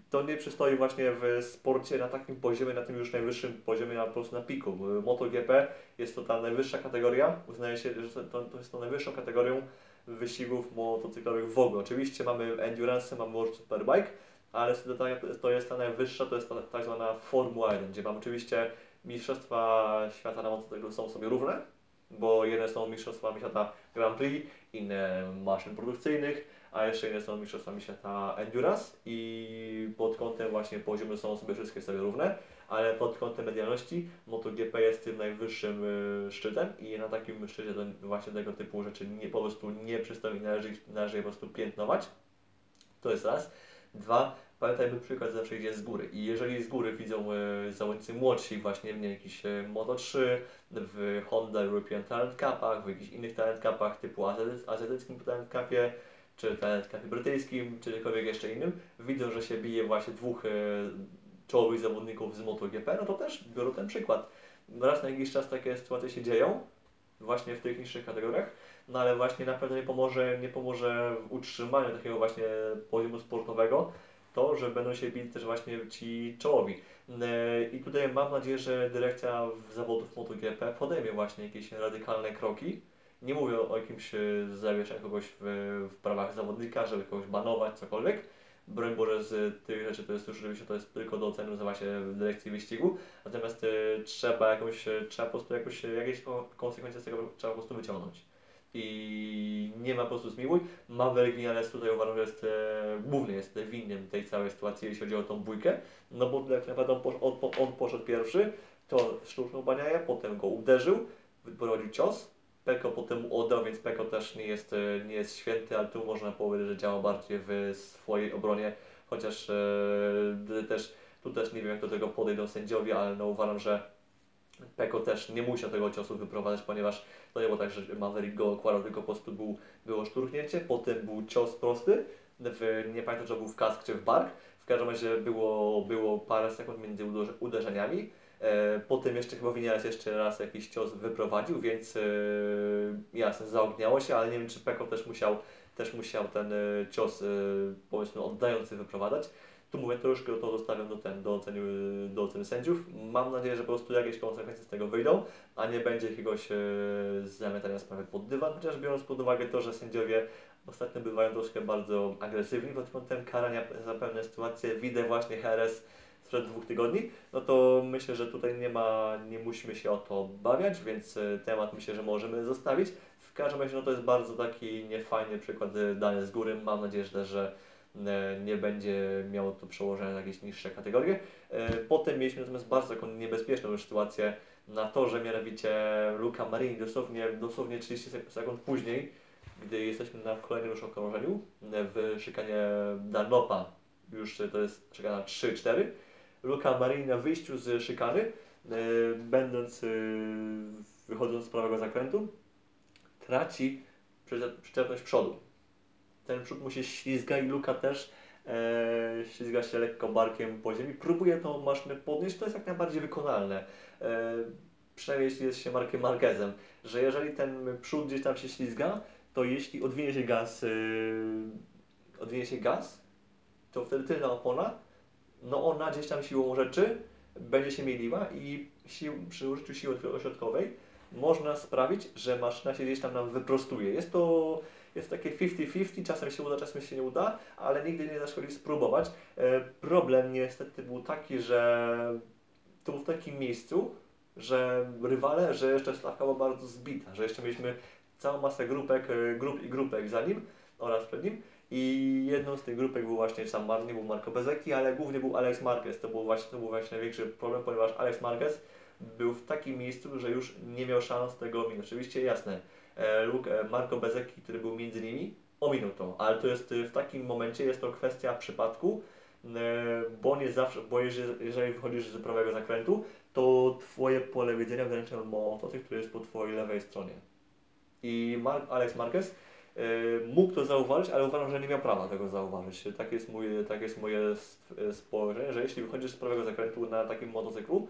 to nie przystoi właśnie w sporcie na takim poziomie, na tym już najwyższym poziomie, na po prostu na piku. MotoGP jest to ta najwyższa kategoria, uznaje się, że to, to jest to najwyższą kategorią wyścigów motocyklowych w ogóle. Oczywiście mamy endurance, mamy World Superbike, ale to jest ta najwyższa, to jest ta tak zwana Formuła 1, gdzie mamy oczywiście mistrzostwa świata na motocyklu są sobie równe, bo jedne są mistrzostwami świata Grand Prix, inne maszyn produkcyjnych, a jeszcze inne są mistrzostwami świata Endurance i pod kątem właśnie poziomu są sobie wszystkie sobie równe, ale pod kątem medialności MotoGP jest tym najwyższym y, szczytem i na takim szczycie to właśnie tego typu rzeczy nie, po prostu nie przystoi i należy, należy je po prostu piętnować. To jest raz. Dwa, pamiętajmy przykład zawsze idzie z góry i jeżeli z góry widzą y, zawodnicy młodsi właśnie w jakiś y, Moto3, w Honda European Talent Cupach, w jakichś innych Talent Cupach typu azjatyckim Talent Cupie, czy Talent Cupie brytyjskim, czy jakkolwiek jeszcze innym, widzą, że się bije właśnie dwóch e, czołowych zawodników z MotoGP, no to też biorą ten przykład. Raz na jakiś czas takie sytuacje się dzieją, właśnie w tych niższych kategoriach, no ale właśnie na pewno nie pomoże, nie pomoże w utrzymaniu takiego właśnie poziomu sportowego to, że będą się bić też właśnie ci czołowi. E, I tutaj mam nadzieję, że dyrekcja zawodów MotoGP podejmie właśnie jakieś radykalne kroki, nie mówię o jakimś e, zawieszeniu kogoś w, w prawach zawodnika, żeby kogoś banować, cokolwiek. Broń Boże, z tych rzeczy to jest już oczywiście to jest tylko do oceny nazywa się w dyrekcji wyścigu. Natomiast y, trzeba jakąś, e, trzeba po prostu jakoś, jakieś konsekwencje z tego trzeba po prostu wyciągnąć. I nie ma po prostu zmiłuj. Maverick Vinales tutaj uważam, że jest e, główny, jest winnym tej całej sytuacji, jeśli chodzi o tą bójkę. No bo jak naprawdę on, on, on poszedł pierwszy, to sztuczną baniaję, potem go uderzył, wyprowadził cios, Peko potem oddał, więc Peko też nie jest, e, nie jest święty, ale tu można powiedzieć, że działa bardziej w swojej obronie, chociaż e, też tu też nie wiem jak do tego podejdą sędziowie, ale no uważam, że Peko też nie musiał tego ciosu wyprowadzać, ponieważ to nie było tak, że Maverick go okładał, tylko po prostu był, było szturchnięcie, potem był cios prosty, w, nie pamiętam czy był w kask czy w bark, w każdym razie było, było parę sekund między uderzeniami, potem jeszcze chyba Winiares jeszcze raz jakiś cios wyprowadził, więc e, jasne, zaogniało się, ale nie wiem czy Peko też musiał, też musiał ten e, cios powiedzmy oddający wyprowadzać. Tu mówię, troszkę to zostawiam do, ten, do, oceny, do oceny sędziów. Mam nadzieję, że po prostu jakieś konsekwencje z tego wyjdą, a nie będzie jakiegoś e, zamiatania sprawy pod dywan, chociaż biorąc pod uwagę to, że sędziowie ostatnio bywają troszkę bardzo agresywni pod kątem karania za pewne sytuacje. Widzę właśnie Heres sprzed dwóch tygodni, no to myślę, że tutaj nie ma, nie musimy się o to obawiać, więc e, temat myślę, że możemy zostawić. W każdym razie no to jest bardzo taki niefajny przykład e, dany z góry. Mam nadzieję, że, że e, nie będzie miało to przełożenie na jakieś niższe kategorie. Potem mieliśmy natomiast bardzo taką niebezpieczną sytuację na torze, mianowicie Luca Marini dosłownie, dosłownie 30 sekund później, gdy jesteśmy na kolejnym już okrążeniu w szykanie Danopa, już to jest szykana 3-4, Luka Marini na wyjściu z szykany, e, będąc, e, wychodząc z prawego zakrętu, traci przyczepność przodu. Ten przód mu się ślizga i Luka też e, ślizga się lekko barkiem po ziemi, próbuje tą maszynę podnieść, to jest jak najbardziej wykonalne. E, przynajmniej jeśli jest się Markiem Marquezem, że jeżeli ten przód gdzieś tam się ślizga, to jeśli odwinie się gaz, e, odwinie się gaz, to wtedy tylna opona, no ona gdzieś tam siłą rzeczy będzie się mieliła i sił, przy użyciu siły ośrodkowej można sprawić, że maszyna się gdzieś tam nam wyprostuje. Jest to jest takie 50-50, czasem się uda, czasem się nie uda, ale nigdy nie zaszkodzi spróbować. E, problem niestety był taki, że to był w takim miejscu, że rywale, że jeszcze stawka była bardzo zbita, że jeszcze mieliśmy całą masę grupek, e, grup i grupek za nim oraz przed nim i jedną z tych grupek był właśnie sam Mar, nie był Marco Bezeki, ale głównie był Alex Marquez. To był właśnie, to był właśnie największy problem, ponieważ Alex Marquez był w takim miejscu, że już nie miał szans tego ominąć. Oczywiście jasne, e, Luke, e, Marco Bezeki, który był między nimi, ominął to, ale to jest e, w takim momencie jest to kwestia przypadku, bo nie zawsze, bo jeżeli, wychodzisz z prawego zakrętu, to twoje pole widzenia ograniczy motocykl, który jest po twojej lewej stronie. I Mar Alex Marquez mógł to zauważyć, ale uważam, że nie miał prawa tego zauważyć. Tak jest, mój, tak jest moje spojrzenie, że jeśli wychodzisz z prawego zakrętu na takim motocyklu,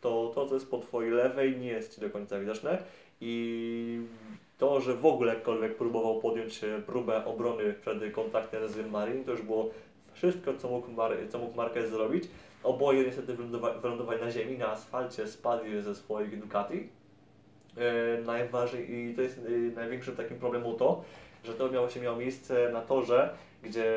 to to, co jest po Twojej lewej, nie jest Ci do końca widoczne i to, że w ogóle jakkolwiek próbował podjąć e, próbę obrony przed kontaktem z Marin, to już było wszystko, co mógł, Mar co mógł Marquez zrobić. Oboje niestety wylądowa wylądowali na ziemi, na asfalcie spadli ze swoich Ducati. E, najważniej, i to jest e, największym takim problemem to, że to miało się miało miejsce na torze, gdzie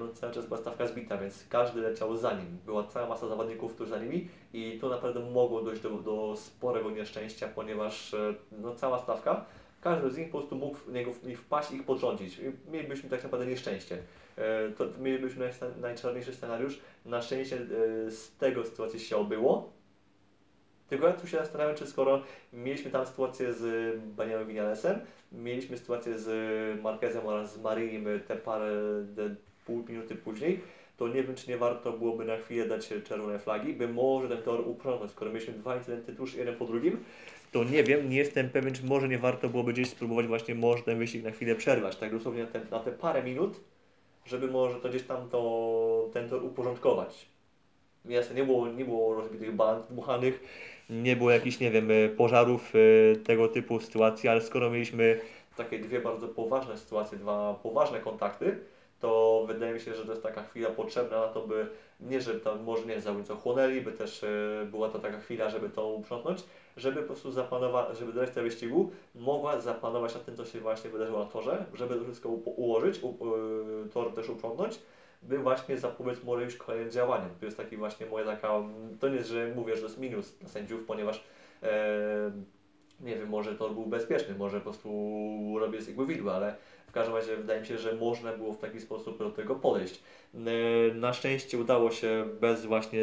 no, cały czas była stawka zbita, więc każdy leciał za nim. Była cała masa zawodników tuż za nimi i to naprawdę mogło dojść do, do sporego nieszczęścia, ponieważ e, no, cała stawka, każdy z nich po prostu mógł w niego wpaść i ich potrącić. Mielibyśmy tak naprawdę nieszczęście. To mielibyśmy najczarniejszy scenariusz. Na szczęście z tego sytuacji się obyło, tylko tu się zastanawiam, czy skoro mieliśmy tam sytuację z Baniamem Vinalesem, mieliśmy sytuację z Marquezem oraz z Marinim te parę, te pół minuty później, to nie wiem, czy nie warto byłoby na chwilę dać czerwone flagi, by może ten tor uprzątnąć. Skoro mieliśmy dwa incydenty tuż jeden po drugim, to nie wiem, nie jestem pewien, czy może nie warto byłoby gdzieś spróbować właśnie może ten wyścig na chwilę przerwać, tak dosłownie na te, na te parę minut, żeby może to gdzieś tam to, ten tor uporządkować. Jasne, nie było, nie było rozbitych band, dmuchanych, nie było jakichś, nie wiem, e, pożarów, e, tego typu sytuacji, ale skoro mieliśmy takie dwie bardzo poważne sytuacje, dwa poważne kontakty, to wydaje mi się, że to jest taka chwila potrzebna na to, by nie, żeby tam może nie zawodnicy chłonęli, by też e, była to taka chwila, żeby to uprzątnąć, żeby po prostu zapanować, żeby dyrekcja wyścigu mogła zapanować nad tym, co się właśnie wydarzyło na torze, żeby to wszystko ułożyć, u, tor też uprzątnąć, by właśnie zapobiec może już kolejnym działaniom. To jest taki właśnie moja taka, to nie jest, że mówię, że to jest minus dla sędziów, ponieważ e, nie wiem, może to był bezpieczny, może po prostu robię z igły widła, ale w każdym razie wydaje mi się, że można było w taki sposób do tego podejść. Na szczęście udało się bez właśnie,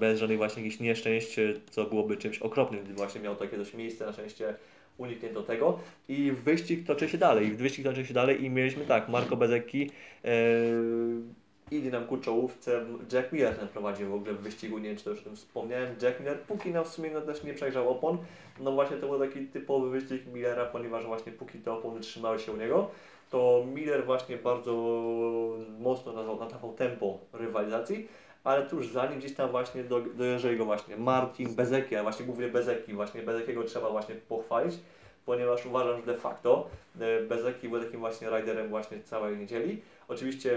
bez żadnych właśnie jakichś nieszczęść, co byłoby czymś okropnym, gdy właśnie miało takie dość miejsce, na szczęście uniknięto tego i wyścig toczy się dalej, wyścig toczy się dalej i mieliśmy tak, Marco Bezecchi, e, idzie nam ku czołówce. Jack Miller ten prowadził w ogóle w wyścigu, nie wiem czy to już o tym wspomniałem. Jack Miller póki na w sumie no, też nie przejrzał opon. No właśnie to był taki typowy wyścig Millera, ponieważ właśnie póki te opony trzymały się u niego, to Miller właśnie bardzo mocno nadawał tempo rywalizacji, ale tuż za nim gdzieś tam właśnie do, dojeżdżał go właśnie Martin Bezeki, a właśnie głównie Bezeki, właśnie Bezekiego trzeba właśnie pochwalić, ponieważ uważam, że de facto e, Bezeki był takim właśnie riderem właśnie całej niedzieli. Oczywiście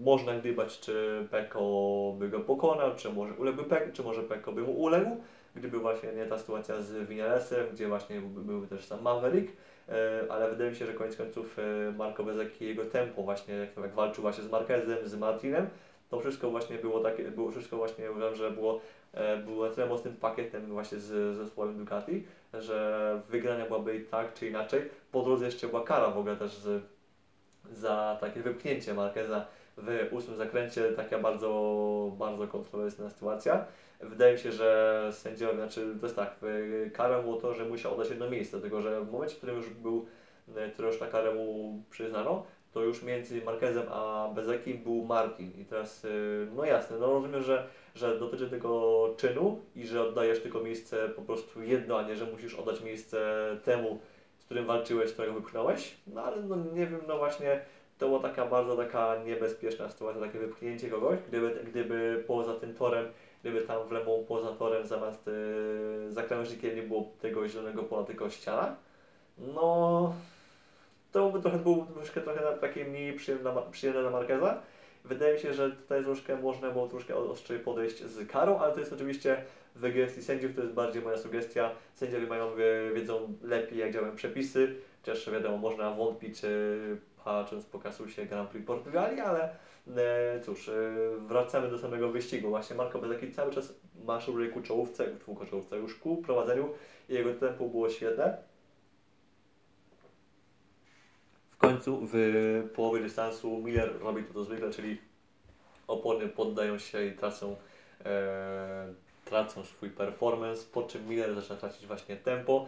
można gdybać, czy Peko by go pokonał, czy może uległby Peko, czy może Peko by mu uległ, gdyby właśnie nie ta sytuacja z Vinalesem, gdzie właśnie byłby też sam Maverick, e, ale wydaje mi się, że koniec końców e, Marco Bezeki jego tempo właśnie, jak, jak walczył właśnie z Marquezem, z Martinem, to wszystko właśnie było takie, było wszystko właśnie uważam, że było, e, było tyle mocnym pakietem właśnie z zespołem Ducati, że wygrania byłaby i tak czy inaczej. Po drodze jeszcze była kara w ogóle też z za takie wypchnięcie Marqueza w ósmym zakręcie, taka bardzo, bardzo kontrowersyjna sytuacja. Wydaje mi się, że sędziowie, znaczy to jest tak, karą było to, że musiał oddać jedno miejsce, dlatego że w momencie, w którym już był, który już na karę mu przyznano, to już między Marquezem a Bezekim był Martin. I teraz, y, no jasne, no rozumiem, że, że dotyczy tego czynu i że oddajesz tylko miejsce po prostu jedno, a nie, że musisz oddać miejsce temu, którym walczyłeś, którego wypchnąłeś, no ale no nie wiem, no właśnie to była taka bardzo taka niebezpieczna sytuacja, takie wypchnięcie kogoś, gdyby, gdyby poza tym torem, gdyby tam w lewą poza torem zamiast yy, za nie było tego zielonego pola, tylko ściana, no to by trochę był troszkę trochę takie mniej przyjemne, przyjemne dla Marqueza. Wydaje mi się, że tutaj troszkę można było troszkę ostrzej podejść z karą, ale to jest oczywiście w gestii sędziów, to jest bardziej moja sugestia. Sędziowie mają, wie- wiedzą lepiej jak działają przepisy, chociaż wiadomo, można wątpić e, patrząc po kasusie Grand Prix Portugalii, ale e, cóż, e, wracamy do samego wyścigu. Właśnie Marco Bezzecchi cały czas maszeruje ku czołówce, ku czołówce już ku prowadzeniu i jego tempo było świetne. W końcu w połowie dystansu Miller robi to, to zwykle, czyli opony poddają się i tracą, e, tracą swój performance, po czym Miller zaczyna tracić właśnie tempo,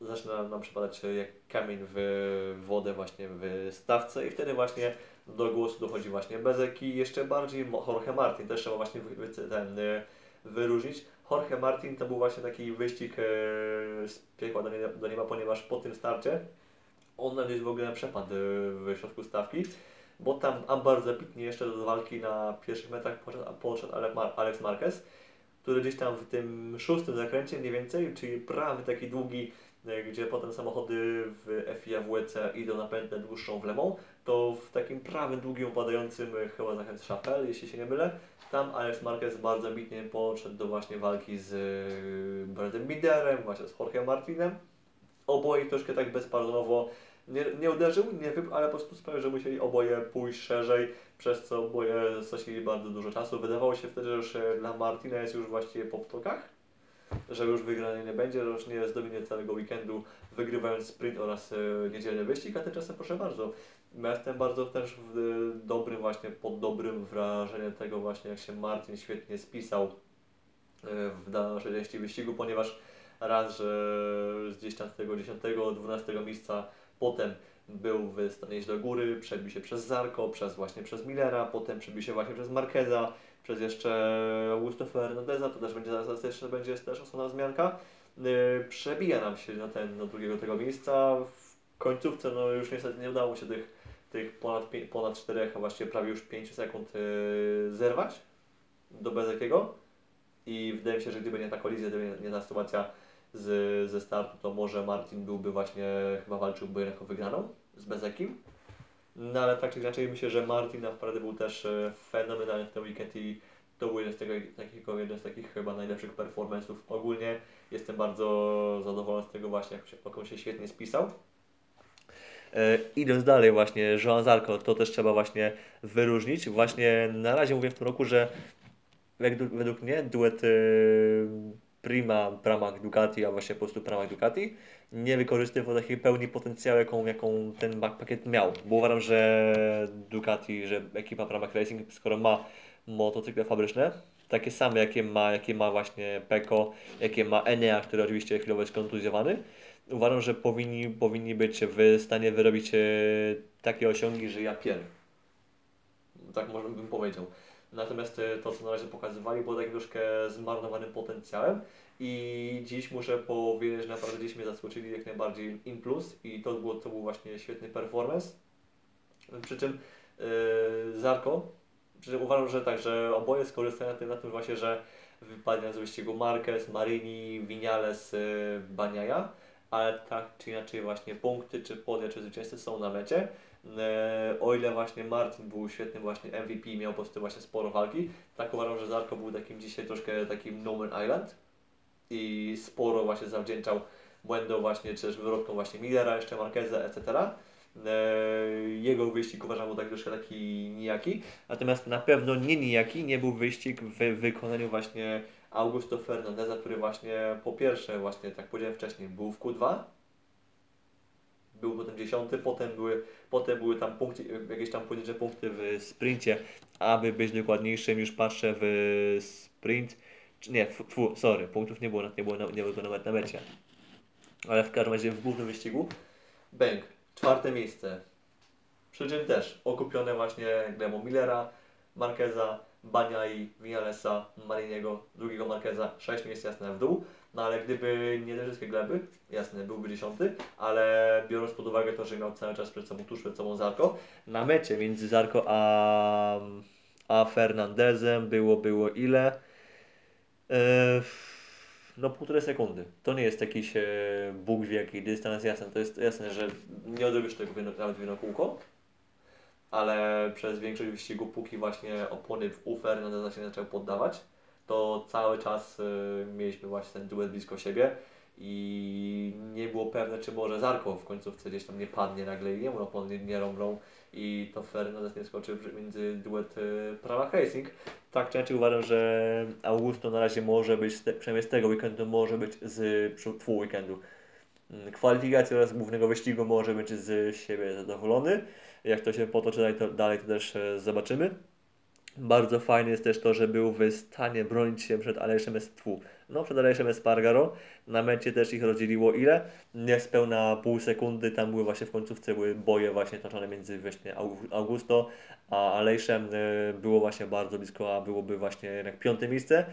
zaczyna nam przepadać jak kamień w wodę właśnie w stawce i wtedy właśnie do głosu dochodzi właśnie Bezek i jeszcze bardziej Jorge Martin, też trzeba właśnie ten, e, wyróżnić. Jorge Martin to był właśnie taki wyścig e, z piekła do nieba, ponieważ po tym starcie on jest w ogóle przepadł e, w środku stawki, bo tam a bardzo pitnie jeszcze do walki na pierwszych metrach Mar- Alex Marquez, który gdzieś tam w tym szóstym zakręcie mniej więcej, czyli prawy taki długi, e, gdzie potem samochody w FIA WC idą na pętlę dłuższą w lewą, to w takim prawym długim upadającym chyba zakręt Chapelle, jeśli się nie mylę, tam Alex Marquez bardzo bitnie podszedł do właśnie walki z e, Bradem Biderem, właśnie z Jorge Martinem. Oboje troszkę tak bezpardonowo nie, nie uderzył, nie wypł, ale po prostu sprawił, że musieli oboje pójść szerzej, przez co oboje stracili bardzo dużo czasu. Wydawało się wtedy, że już e, dla Martina jest już właściwie po ptokach, że już wygrany nie będzie, że już nie zdominie całego weekendu, wygrywając sprint oraz e, niedzielny wyścig, a tymczasem proszę bardzo. Jestem bardzo też e, dobrym właśnie, pod dobrym wrażeniem tego właśnie, jak się Martin świetnie spisał w dalszej części wyścigu, ponieważ raz, że z tego 10-12 miejsca potem był w stanie do góry, przebił się przez Zarko, przez właśnie przez Millera, potem przebił się właśnie przez Marqueza, przez jeszcze Augusto Fernandeza, to też będzie zaraz jeszcze będzie też osobna wzmianka. Yy, przebija nam się na ten, do drugiego tego miejsca. W końcówce no już niestety nie udało się tych, tych ponad, ponad 4, a właściwie prawie już 5 sekund yy, zerwać do Bezekiego. I wydaje mi się, że gdyby nie ta kolizja, gdyby nie, ta sytuacja z, ze startu, to może Martin byłby właśnie, chyba walczyłby jako wygraną z Bezekim. No ale tak czy inaczej myślę, że Martin naprawdę był też e, fenomenalny w ten weekend i to był jeden z, tego, takiego, jeden z takich chyba najlepszych performance'ów ogólnie. Jestem bardzo zadowolony z tego właśnie, jak się, jak on się świetnie spisał. E, idąc dalej właśnie, Joan Zarco, to też trzeba właśnie wyróżnić. Właśnie na razie mówię w tym roku, że według, według mnie duet y, Prima Ducati, a właśnie po prostu w ramach Ducati nie wykorzystywał takiej pełni potencjału, jaką, jaką ten pakiet miał. Bo uważam, że Ducati, że ekipa Pramac Racing, skoro ma motocykle fabryczne, takie same, jakie ma, jakie ma właśnie Peko, jakie ma Enea, który oczywiście chwilowo jest kontuzjowany, uważam, że powinni, powinni być w stanie wyrobić e, takie osiągi, że ja pier. Tak może bym powiedział. Natomiast e, to, co na razie pokazywali, było takim troszkę zmarnowanym potencjałem i dziś muszę powiedzieć, że naprawdę dziś mnie zaskoczyli jak najbardziej in plus i to, było, to był właśnie świetny performance. Przy czym yy, Zarko, przy czym uważam, że tak, że oboje skorzystają na tym, właśnie, że wypadnie z wyścigu Marquez, Marini, Vinales, yy, Baniaja, ale tak czy inaczej właśnie punkty, czy podia, czy zwycięzcy są na mecie. E, o ile właśnie Martin był świetnym właśnie MVP, miał po prostu właśnie sporo walki, tak uważam, że Zarko był takim dzisiaj troszkę takim No Man Island i sporo właśnie zawdzięczał błędom właśnie, czy też wyrodkom właśnie Millera, jeszcze Marqueza, etc. E, Jego wyścig uważam był tak troszkę taki nijaki, natomiast na pewno nie nijaki nie był wyścig w wykonaniu właśnie Augusto Fernandeza, który właśnie po pierwsze właśnie, tak powiedziałem wcześniej, był w Q2, był potem dziesiąty, potem były, potem były tam punkty, jakieś tam pojedyncze punkty w sprincie, aby być dokładniejszym, już patrzę w sprint, czy nie, fu, sorry, punktów nie było, nie było, nie było nawet na mecie, ale w każdym razie w głównym wyścigu, Bęk, czwarte miejsce, przy czym też okupione właśnie Glemo Millera, Marqueza, Baniai, Vinalesa, Mariniego, drugiego Marqueza, sześć miejsc jasne w dół. No ale gdyby nie te wszystkie gleby, jasne, byłby dziesiąty, ale biorąc pod uwagę to, że miał cały czas przed sobą, tuż przed sobą Zarko, na mecie między Zarko a, a Fernandezem było, było ile? E, no półtorej sekundy. To nie jest jakiś e, Bóg wie jaki dystans, jasne, to jest jasne, że nie odrobisz tego nawet w jedno kółko, ale przez większość wyścigu, póki właśnie opony w U Fernandeza się zaczęły poddawać, to cały czas y, mieliśmy właśnie ten duet blisko siebie i nie było pewne, czy może Zarko w końcówce gdzieś tam nie padnie nagle i jemu opony nie, rąbną i to Fernandez nie skoczy między duet y, Pramac Racing. Tak częściej uważam, że Augusto na razie może być, przynajmniej z tego weekendu, może być z twój weekendu. Mm, Kwalifikacji oraz głównego wyścigu może być z siebie zadowolony. Jak to się potoczy dalej, to, dalej to też e, zobaczymy. Bardzo fajne jest też to, że był w stanie bronić się przed Alejszem Estwu. No, przed Alejszem Espargaro. Na mecie też ich rozdzieliło ile? Niespełna pół sekundy. Tam były właśnie w końcówce były boje właśnie toczone między właśnie Augusto a Alejszem. E, było właśnie bardzo blisko, a byłoby właśnie jednak piąte miejsce.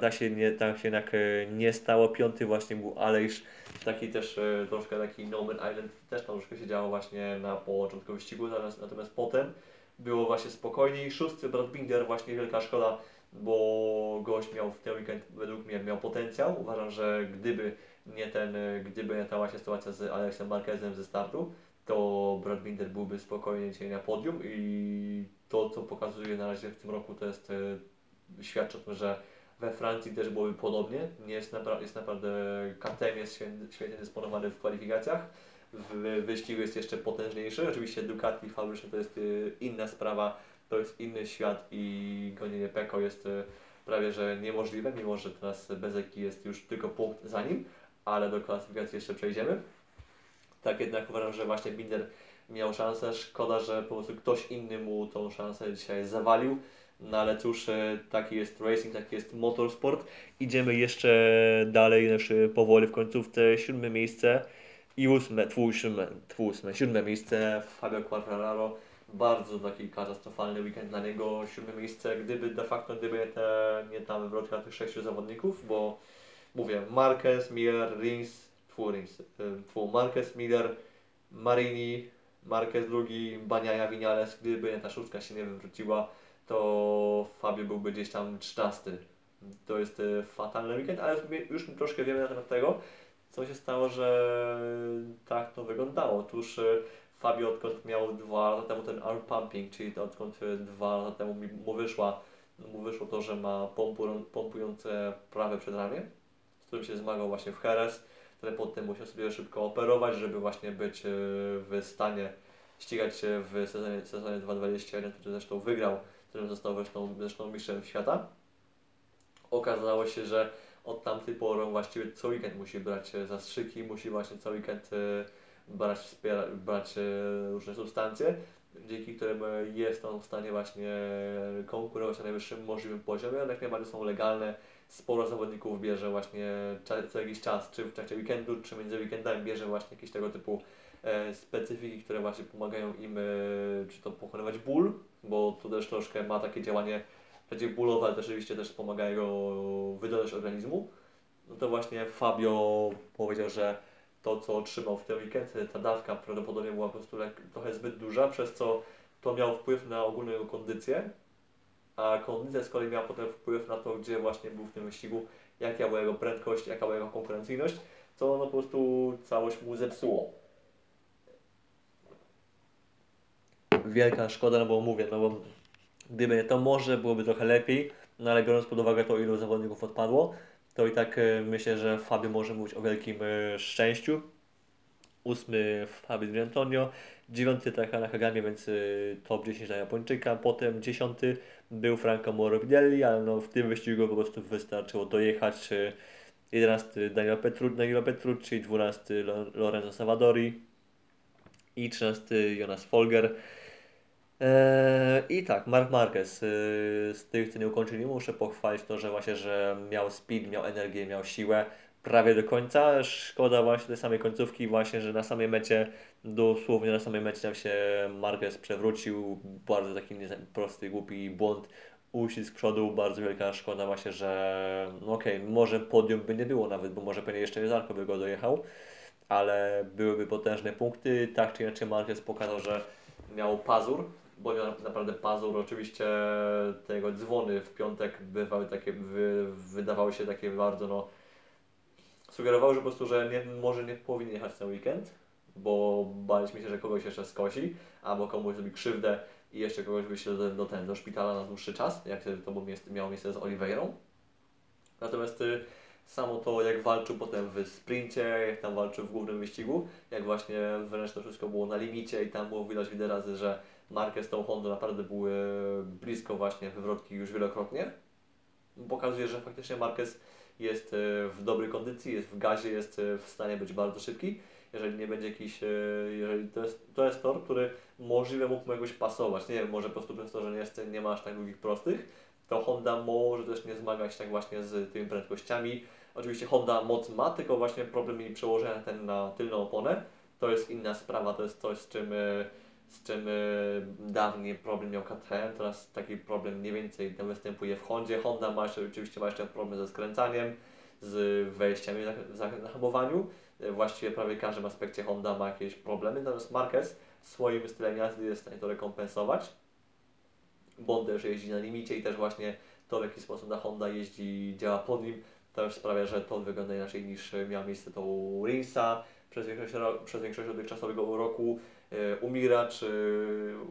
Tak się, nie, tak się jednak e, nie stało. Piąty właśnie był Alejsz. Taki też e, troszkę taki No Man Island też tam troszkę się działo właśnie na początku wyścigu. Natomiast, natomiast potem było właśnie spokojniej. Szósty Brad Binder, właśnie wielka szkoda, bo gość miał w ten weekend według mnie miał potencjał. Uważam, że gdyby nie ten, gdyby nie ta właśnie sytuacja z Alexem Marquezem ze startu, to Brad Binder byłby spokojnie dzisiaj na podium i to, co pokazuje na razie w tym roku, to jest e, świadczy o tym, że we Francji też byłoby podobnie. Nie jest, napra- jest naprawdę KTM jest świetnie dysponowany w kwalifikacjach w wyścigu jest jeszcze potężniejszy. Oczywiście Ducati fabryczne to jest y, inna sprawa, to jest inny świat i gonienie Peko jest y, prawie że niemożliwe, mimo że teraz Bezeki jest już tylko punkt za nim, ale do klasyfikacji jeszcze przejdziemy. Tak jednak uważam, że właśnie Binder miał szansę. Szkoda, że po prostu ktoś inny mu tą szansę dzisiaj zawalił. No ale cóż, y, taki jest racing, taki jest motorsport. Idziemy jeszcze dalej, znaczy powoli w końcówce, siódme miejsce. I ósme, twój ósme, siódme miejsce Fabio Quartararo. Bardzo taki katastrofalny weekend dla niego, siódme miejsce. Gdyby de facto, gdyby te, nie ta wywrotka tych sześciu zawodników, bo mówię, Marquez, Miller, Rins, twój Rins, twój Marquez, Miller, Marini, Marquez drugi, Baniaja, Vinales, gdyby ta szóstka się nie wywróciła, to Fabio byłby gdzieś tam trzynasty. To jest e, fatalny weekend, ale już troszkę wiemy na temat tego, co się stało, że tak to wyglądało. Otóż y, Fabio odkąd miał dwa lata temu ten arm pumping, czyli odkąd y, dwa lata temu mu wyszła, mu wyszło to, że ma pompu, pompujące prawe przedramię, z którym się zmagał właśnie w Jerez, które potem musiał sobie szybko operować, żeby właśnie być y, w stanie ścigać się w sezonie, sezonie 2021, który zresztą wygrał, którym został zresztą, zresztą mistrzem świata. Okazało się, że od tamtej pory właściwie co weekend musi brać e, zastrzyki, musi właśnie co weekend e, brać, brać e, różne substancje, dzięki którym jest on w stanie właśnie konkurować na najwyższym możliwym poziomie, one jak najbardziej są legalne. Sporo zawodników bierze właśnie co jakiś czas, czy w trakcie weekendu, czy między weekendami bierze właśnie jakieś tego typu specyfiki, które właśnie pomagają im czy to pokonywać ból, bo to też troszkę ma takie działanie przeciwbólowe, ale też oczywiście też wydolność organizmu, no to właśnie Fabio powiedział, że to co otrzymał w ten weekend, ta dawka prawdopodobnie była po prostu trochę zbyt duża, przez co to miało wpływ na ogólną jego kondycję, a kondycja z kolei miała potem wpływ na to, gdzie właśnie był w tym wyścigu, jaka była jego prędkość, jaka była jego konkurencyjność, co no po prostu całość mu zepsuło. Wielka szkoda, no bo mówię, no bo Gdyby nie to, może byłoby trochę lepiej, no ale biorąc pod uwagę to, ilu zawodników odpadło, to i tak e, myślę, że Fabio może mówić o wielkim e, szczęściu. Ósmy Fabio Di Antonio, dziewiąty Takana Kagami, więc e, top 10 dla Japończyka. Potem dziesiąty był Franco Morbidelli, ale no w tym wyścigu po prostu wystarczyło dojechać. 11 Daniel Petru, Danilo Petrucci, 12 Lorenzo Savadori i 13 Jonas Folger. Eee, I tak, Mark Marquez, yy, z tych, co nie ukończyli, muszę pochwalić to, że właśnie, że miał speed, miał energię, miał siłę prawie do końca. Szkoda właśnie tej samej końcówki, właśnie, że na samej mecie, dosłownie na samej mecie tam się Marquez przewrócił. Bardzo taki prosty, głupi błąd. uścisk przodu, bardzo wielka szkoda właśnie, że no okej, okay, może podium by nie było nawet, bo może pewnie jeszcze Zarko by go dojechał, ale byłyby potężne punkty. Tak czy inaczej Marquez pokazał, że miał pazur, bo miał naprawdę pazur. Oczywiście tego dzwony w piątek bywały takie, wy, wydawały się takie bardzo, no sugerowały, że po prostu, że nie, może nie powinien jechać ten weekend, bo baliśmy się, że kogoś jeszcze skosi, albo komuś zrobi krzywdę i jeszcze kogoś wyśle do, do, ten, do szpitala na dłuższy czas, jak to miało miejsce z Oliveirą. Natomiast y, samo to, jak walczył potem w sprincie, jak tam walczył w głównym wyścigu, jak właśnie wręcz to wszystko było na limicie i tam było widać wiele razy, że Marquez tą Hondą naprawdę były blisko właśnie wywrotki już wielokrotnie. Pokazuje, że faktycznie Marquez jest y, w dobrej kondycji, jest w gazie, jest y, w stanie być bardzo szybki jeżeli nie będzie jakiś, e, jeżeli to jest, to jest tor, który możliwe mógłby jakoś pasować, nie wiem, może po prostu przez to, że nie, jest, nie ma aż tak długich prostych, to Honda może też nie zmagać tak właśnie z tymi prędkościami. Oczywiście Honda moc ma, tylko właśnie problem jej przełożenia ten na tylną oponę, to jest inna sprawa, to jest coś, z czym, e, z czym e, dawniej problem miał KTM, teraz taki problem mniej więcej występuje w Hondzie. Honda ma jeszcze, oczywiście ma jeszcze problem ze skręcaniem, z wejściami w zahamowaniu. E, właściwie prawie w każdym aspekcie Honda ma jakieś problemy, natomiast Marquez swoim stylem jazdy jest w stanie to rekompensować, bo on też jeździ na limicie i też właśnie to w jaki sposób ta Honda jeździ, działa pod nim, to sprawia, że to wygląda inaczej niż miał miejsce to u Rinsa przez większość, przez większość dotychczasowego roku, u Mira czy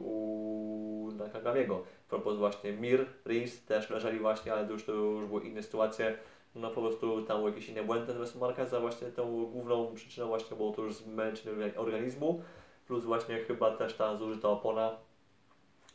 u Nakagamiego. Propos właśnie Mir, Rins też leżeli właśnie, ale to już, to już były inne sytuacje no po prostu tam były jakieś inne błędy, natomiast Marqueza właśnie tą główną przyczyną właśnie było to już zmęczenie organizmu, plus właśnie chyba też ta zużyta opona.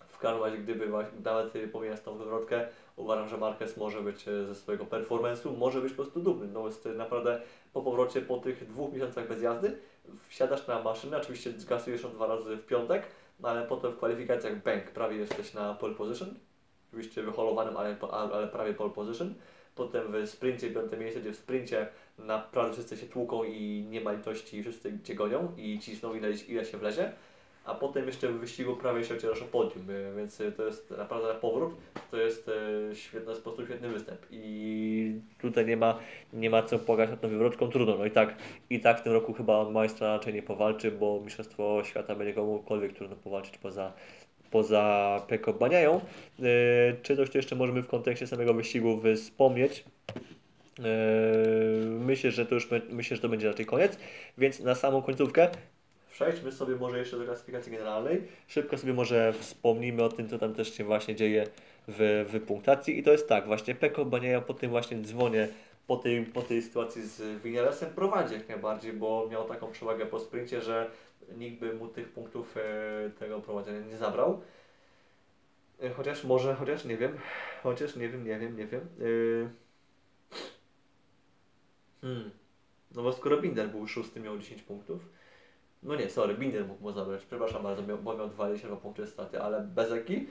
W każdym razie, gdyby nawet pomijając tą wywrotkę, uważam, że Marquez może być e, ze swojego performance'u, może być po prostu dumny. No jest naprawdę po powrocie, po tych dwóch miesiącach bez jazdy, wsiadasz na maszynę, oczywiście zgasujesz ją dwa razy w piątek, no ale potem w kwalifikacjach bank prawie jesteś na pole position, oczywiście wyholowanym, ale, ale prawie pole position. Potem w sprincie piąte miejsce, gdzie w sprincie naprawdę wszyscy się tłuką i nie ma litości, wszyscy Cię gonią i cisną ile, ile się wlezie, a potem jeszcze w wyścigu prawie się ocierasz o podium, y, więc y, to jest naprawdę na powrót, to jest y, świetny sposób, świetny występ i tutaj nie ma, nie ma co płakać nad tą wywrotką, trudno, no i tak, i tak w tym roku chyba majstra raczej nie powalczy, bo Mistrzostwo Świata będzie komukolwiek trudno powalczyć poza poza Peko Baniają. E, czy coś tu jeszcze możemy w kontekście samego wyścigu wspomnieć? E, myślę, że to już myślę, że to będzie raczej koniec, więc na samą końcówkę przejdźmy sobie może jeszcze do klasyfikacji generalnej. Szybko sobie może wspomnijmy o tym, co tam też się właśnie dzieje w, w punktacji. I to jest tak, właśnie Peko Baniaja po tym właśnie dzwonie, po tej, po tej sytuacji z Vinalesem prowadzi jak najbardziej, bo miał taką przewagę po sprincie, że nikt by mu tych punktów e, tego prowadzenia nie zabrał. E, chociaż może, chociaż nie wiem, chociaż nie wiem, nie wiem, nie wiem. E, hmm. No bo skoro Binder był szósty, miał 10 punktów. No nie, sorry, Binder mógł mu zabrać, przepraszam bardzo, bo miał 22 punkty straty, ale bez Eki.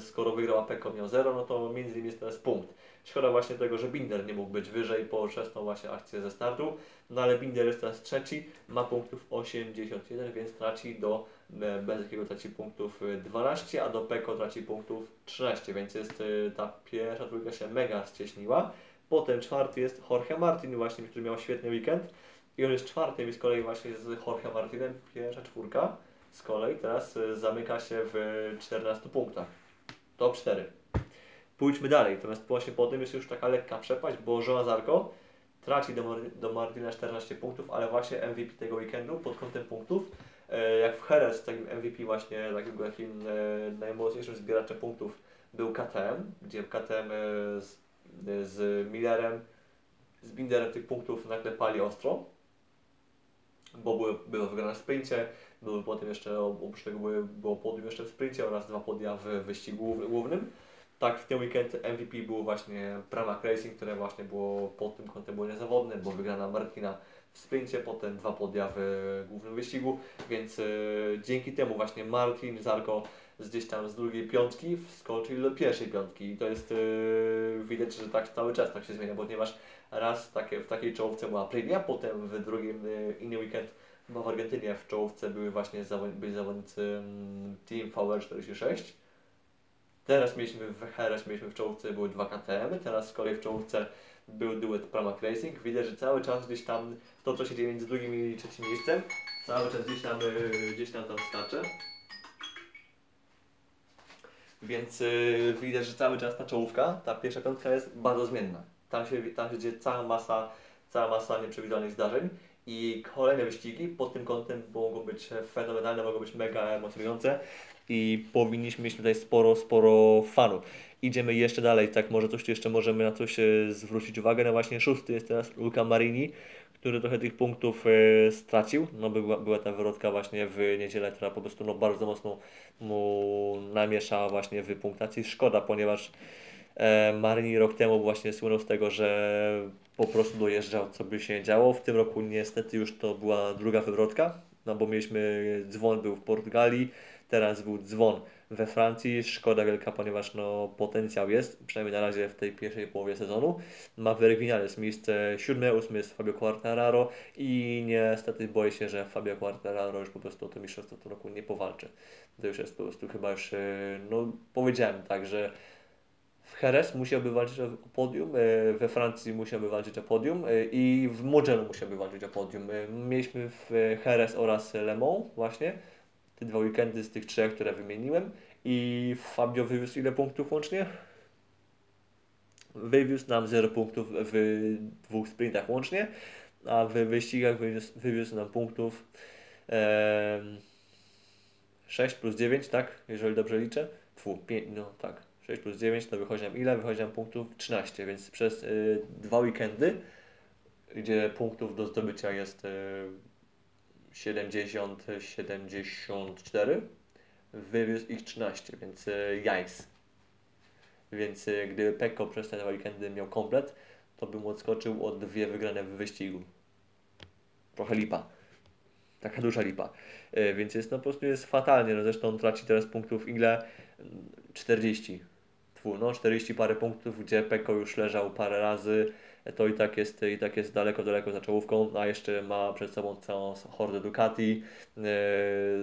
Skoro wygrał Apeko miał 0, no to między innymi jest teraz punkt. Szkoda właśnie tego, że Binder nie mógł być wyżej po tą właśnie akcję ze startu, no ale Binder jest teraz trzeci, ma punktów 81, więc traci do, e, bez jakiego traci punktów 12, e, a do Peko traci punktów 13, więc jest e, ta pierwsza trójka się mega ścieśniła. Potem czwarty jest Jorge Martin właśnie, który miał świetny weekend i on jest czwartym i z kolei właśnie z Jorge Martinem pierwsza czwórka z kolei teraz zamyka się w 14 punktach. Top 4 pójdźmy dalej. Natomiast właśnie po tym jest już taka lekka przepaść, bo Joa Zarko traci do, do Martina 14 punktów, ale właśnie MVP tego weekendu pod kątem punktów, e, jak w Jerez, takim MVP właśnie, takim, takim e, najmocniejszym zbieraczem punktów był KTM, gdzie KTM z, z Millerem, z Binderem tych punktów naklepali ostro, bo były, było wygrane w sprincie, były potem jeszcze, oprócz tego były, było podium jeszcze w sprincie oraz dwa podia w wyścigu głównym. Tak, w ten weekend MVP był właśnie Pramac Racing, które właśnie było pod tym kątem było niezawodne, bo wygrana Martina w sprincie, potem dwa podia w głównym wyścigu, więc y, dzięki temu właśnie Martin Zarko z gdzieś tam z drugiej piątki wskoczyli do pierwszej piątki i to jest yy, widać, że tak cały czas tak się zmienia, ponieważ raz takie, w takiej czołówce była Aprilia, potem w drugim yy, inny weekend w Argentynie w czołówce były właśnie byli zawodnicy mm, Team VR46 Teraz mieliśmy w Heres, mieliśmy w czołówce były dwa KTM, teraz z kolei w czołówce był duet Pramac Racing. Widać, że cały czas gdzieś tam to, co się dzieje między drugim i trzecim miejscem, cały czas gdzieś tam, yy, gdzieś tam tam skacze. Więc yy, widać, że cały czas ta czołówka, ta pierwsza piątka jest bardzo zmienna. Tam się, tam się dzieje cała masa, cała masa nieprzewidywalnych zdarzeń i kolejne wyścigi pod tym kątem mogą być fenomenalne, mogą być mega emocjonujące i powinniśmy mieć tutaj sporo, sporo fanów. Idziemy jeszcze dalej, tak może coś jeszcze możemy na coś e, zwrócić uwagę. No właśnie szósty jest teraz Luca Marini, który trochę tych punktów e, stracił. No była, była ta wyrodka właśnie w niedzielę, która po prostu no, bardzo mocno mu namieszała właśnie w punktacji. Szkoda, ponieważ Marini rok temu właśnie słynął z tego, że po prostu dojeżdżał, co by się działo. W tym roku niestety już to była druga wywrotka, no bo mieliśmy dzwon był w Portugalii, teraz był dzwon we Francji. Szkoda wielka, ponieważ no, potencjał jest, przynajmniej na razie w tej pierwszej połowie sezonu. Ma Maverick Vinales miejsce siódme, ósmy jest Fabio Quartararo i niestety boję się, że Fabio Quartararo już po prostu o to mistrzostwo w tym roku nie powalczy. To już jest po prostu chyba już, e, no powiedziałem tak, że Jerez musiałby walczyć o podium, e, we Francji musiałby walczyć o podium e, i w Mugello musiałby walczyć o podium. Mieliśmy w Jerez oraz Le Mans właśnie, te dwa weekendy z tych trzech, które wymieniłem i Fabio wywiózł ile punktów łącznie? Wywiózł nam 0 punktów w dwóch sprintach łącznie, a w wyścigach wywiózł, wywiózł nam punktów e, 6 plus 9, tak? Jeżeli dobrze liczę. Tfu, 5, no tak. 6 plus 9 to wychodzi nam ile? Wychodzi nam punktów 13, więc przez y, dwa weekendy, gdzie punktów do zdobycia jest y, 70, 74, wywiózł ich 13, więc y, jajs. Więc y, gdyby Pekko przez te dwa weekendy miał komplet, to bym odskoczył o dwie wygrane w wyścigu. Trochę lipa. Taka duża lipa. Y, więc jest no po prostu jest fatalnie. No zresztą traci teraz punktów ile? 40. No 40 parę punktów, gdzie Pekko już leżał parę razy. To i tak jest, i tak jest daleko, daleko za czołówką, a jeszcze ma przed sobą całą hordę Ducati. Yy,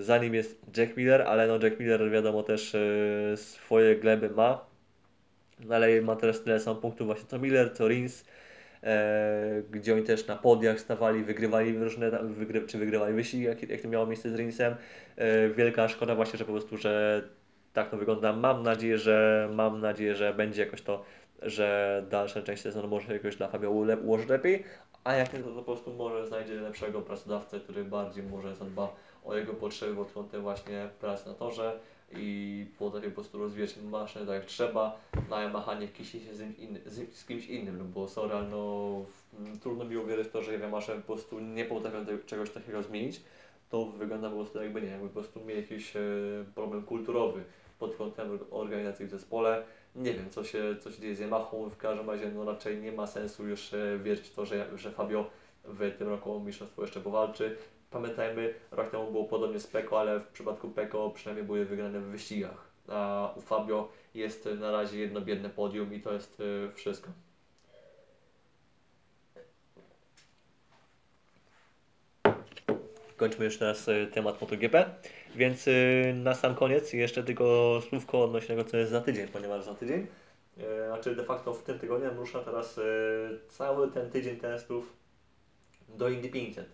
za nim jest Jack Miller, ale no Jack Miller wiadomo też yy, swoje gleby ma. No ale ma teraz tyle samo punktów właśnie co Miller, co Rins. E, gdzie oni też na podiach stawali, wygrywali różne, wygry, czy wygrywali wyścigi, jak, jak to miało miejsce z Rinsem. E, wielka szkoda właśnie, że po prostu, że tak to wygląda. Mam nadzieję, że mam nadzieję, że będzie jakoś to, że dalsza część sezonu może jakoś dla Fabio ułożyć lepiej, a jak nie, to, to po prostu może znajdzie lepszego pracodawcę, który bardziej może zadba o jego potrzeby pod kątem właśnie pracy na torze i potrafi po prostu rozwijać maszynę tak jak trzeba, na Yamaha nie kisi się z, z, z kimś innym, no bo sorry, no trudno mi uwierzyć w to, że Yamaha po prostu nie potrafią czegoś takiego zmienić, to wygląda po prostu jakby nie, jakby po prostu mieli jakiś e, problem kulturowy pod kątem organizacji w zespole. Nie wiem, co się, co się dzieje z Yamahą, w każdym razie no raczej nie ma sensu już e, wierzyć w to, że, że Fabio w tym roku o mistrzostwo jeszcze powalczy. Pamiętajmy, rok temu było podobnie z Peko, ale w przypadku Peko przynajmniej były wygrane w wyścigach. A u Fabio jest na razie jedno biedne podium i to jest y, wszystko. Kończmy już teraz y, temat MotoGP, więc y, na sam koniec jeszcze tylko słówko odnośnie tego, co jest za tydzień, ponieważ za tydzień, znaczy de facto w tym tygodniu rusza teraz cały ten tydzień testów do Indy 500.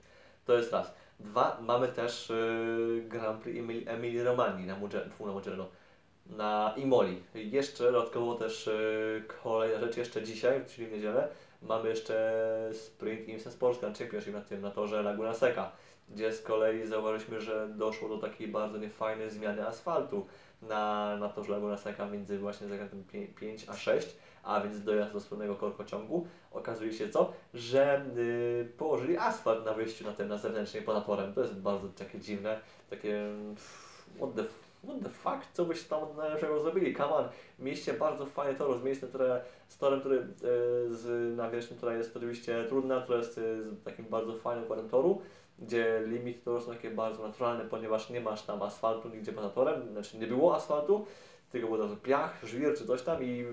To jest raz. Dwa, mamy też y, Grand Prix Emilii Romani na Mugello, na Imoli. Jeszcze dodatkowo też y, kolejna rzecz, jeszcze dzisiaj, czyli w niedzielę, mamy jeszcze sprint IMSA Sports Grand Championship tym, na torze Laguna Seca, gdzie z kolei zauważyliśmy, że doszło do takiej bardzo niefajnej zmiany asfaltu na, na torze Laguna Seca między właśnie zakrętem 5 a 6 a więc dojazd do słynnego korkociągu, okazuje się co? Że yy, położyli asfalt na wyjściu na tym, na zewnętrznej ponad torem. To jest bardzo takie dziwne, takie what the, what the fuck, co byś tam najlepszego zrobili? Come on, bardzo fajne tor, z miejscem, które, z torem, który yy, z nawierzchnią, która jest oczywiście trudna, która jest yy, z takim bardzo fajnym układem toru, gdzie limity toru są takie bardzo naturalne, ponieważ nie masz tam asfaltu nigdzie ponad torem, znaczy nie było asfaltu, tylko był to piach, żwir czy coś tam i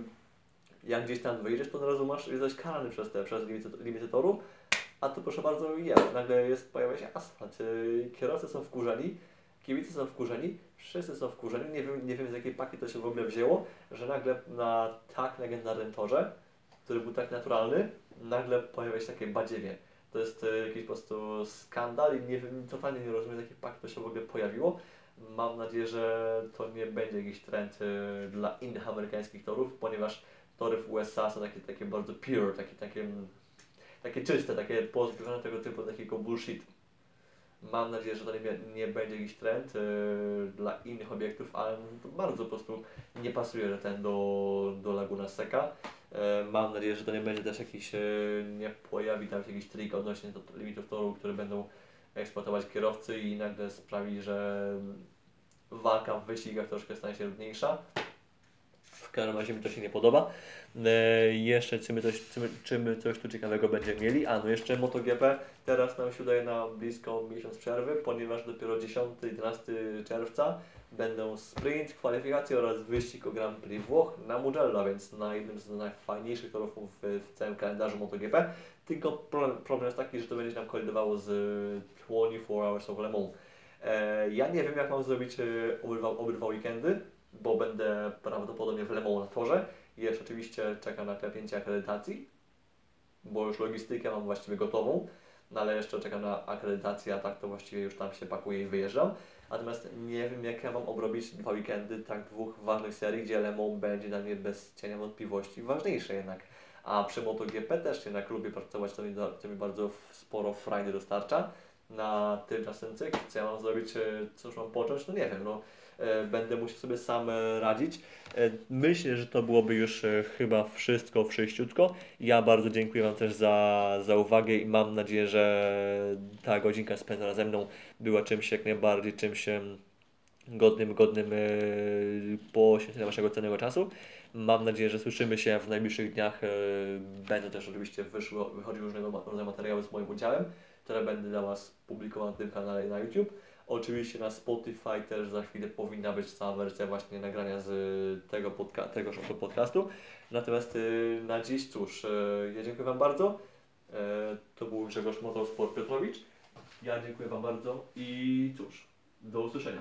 jak gdzieś tam wyjdziesz, to od razu masz, jesteś karany przez te, przez limity, limity toru, a tu proszę bardzo jest, nagle jest, pojawia się asfalt. Yy, kierowcy są wkurzeni, kibice są wkurzeni, wszyscy są wkurzeni, nie wiem, nie wiem z jakiej paki to się w ogóle wzięło, że nagle na tak legendarnym torze, który był tak naturalny, nagle pojawia się takie badziewie. To jest e, jakiś po prostu skandal i nie totalnie nie rozumiem paki to się w ogóle pojawiło. Mam nadzieję, że to nie będzie jakiś trend e, dla innych amerykańskich torów, ponieważ tory w USA są takie, takie bardzo pure, takie, takie, takie czyste, takie pozbawione tego typu takiego bullshit. Mam nadzieję, że to nie, nie będzie jakiś trend e, dla innych obiektów, ale bardzo po prostu nie pasuje ten do, do Laguna Seca. E, mam nadzieję, że to nie będzie też jakiś, e, nie pojawi tam się jakiś trik odnośnie do limitów toru, które będą eksploatować kierowcy i nagle sprawi, że walka w wyścigach troszkę stanie się trudniejsza. W każdym razie mi to się nie podoba. E, jeszcze czy my, coś, czy, my, czy my coś tu ciekawego będziemy mieli? A no jeszcze MotoGP teraz nam się udaje na blisko miesiąc przerwy, ponieważ dopiero 10-11 czerwca będą sprint, kwalifikacje oraz wyścig o Grand Prix Włoch na Mugello, więc na jednym z najfajniejszych torów w, w całym kalendarzu MotoGP. Tylko problem, problem jest taki, że to będzie nam kolidowało z 24 Hours of Le Mans. E, ja nie wiem jak mam zrobić e, obydwa, obydwa weekendy, bo będę prawdopodobnie w Le Mans na torze. Jeszcze oczywiście czekam na klepięcie akredytacji, bo już logistykę mam właściwie gotową, no ale jeszcze czekam na akredytację, a tak to właściwie już tam się pakuję i wyjeżdżam. Natomiast nie wiem jak ja mam obrobić dwa weekendy tak dwóch ważnych serii, gdzie Le Mans będzie dla mnie bez cienia wątpliwości ważniejsze jednak. A przy MotoGP też jednak lubię pracować, to mi, to mi bardzo sporo frajdy dostarcza. Na tymczasem cykl, co ja mam zrobić, e, cóż mam począć, no nie wiem, no będę musiał sobie sam e, radzić. E, Myślę, że to byłoby już e, chyba wszystko wszyściutko. Ja bardzo dziękuję Wam też za, za uwagę i mam nadzieję, że ta godzinka spędzona ze mną była czymś jak najbardziej, czymś godnym, godnym e, poświęcenia Waszego cennego czasu. Mam nadzieję, że słyszymy się w najbliższych dniach. e, Będą też oczywiście wyszły, wychodziły różnego rodzaju materiały z moim udziałem, które będę dla Was publikował na tym kanale na YouTube. Oczywiście na Spotify też za chwilę powinna być cała wersja właśnie nagrania z tego podca- tegoż oto podcastu. Natomiast y, na dziś cóż, y, ja dziękuję Wam bardzo. To był Grzegorz Motorsport Piotrowicz. Ja dziękuję Wam bardzo i cóż, do usłyszenia.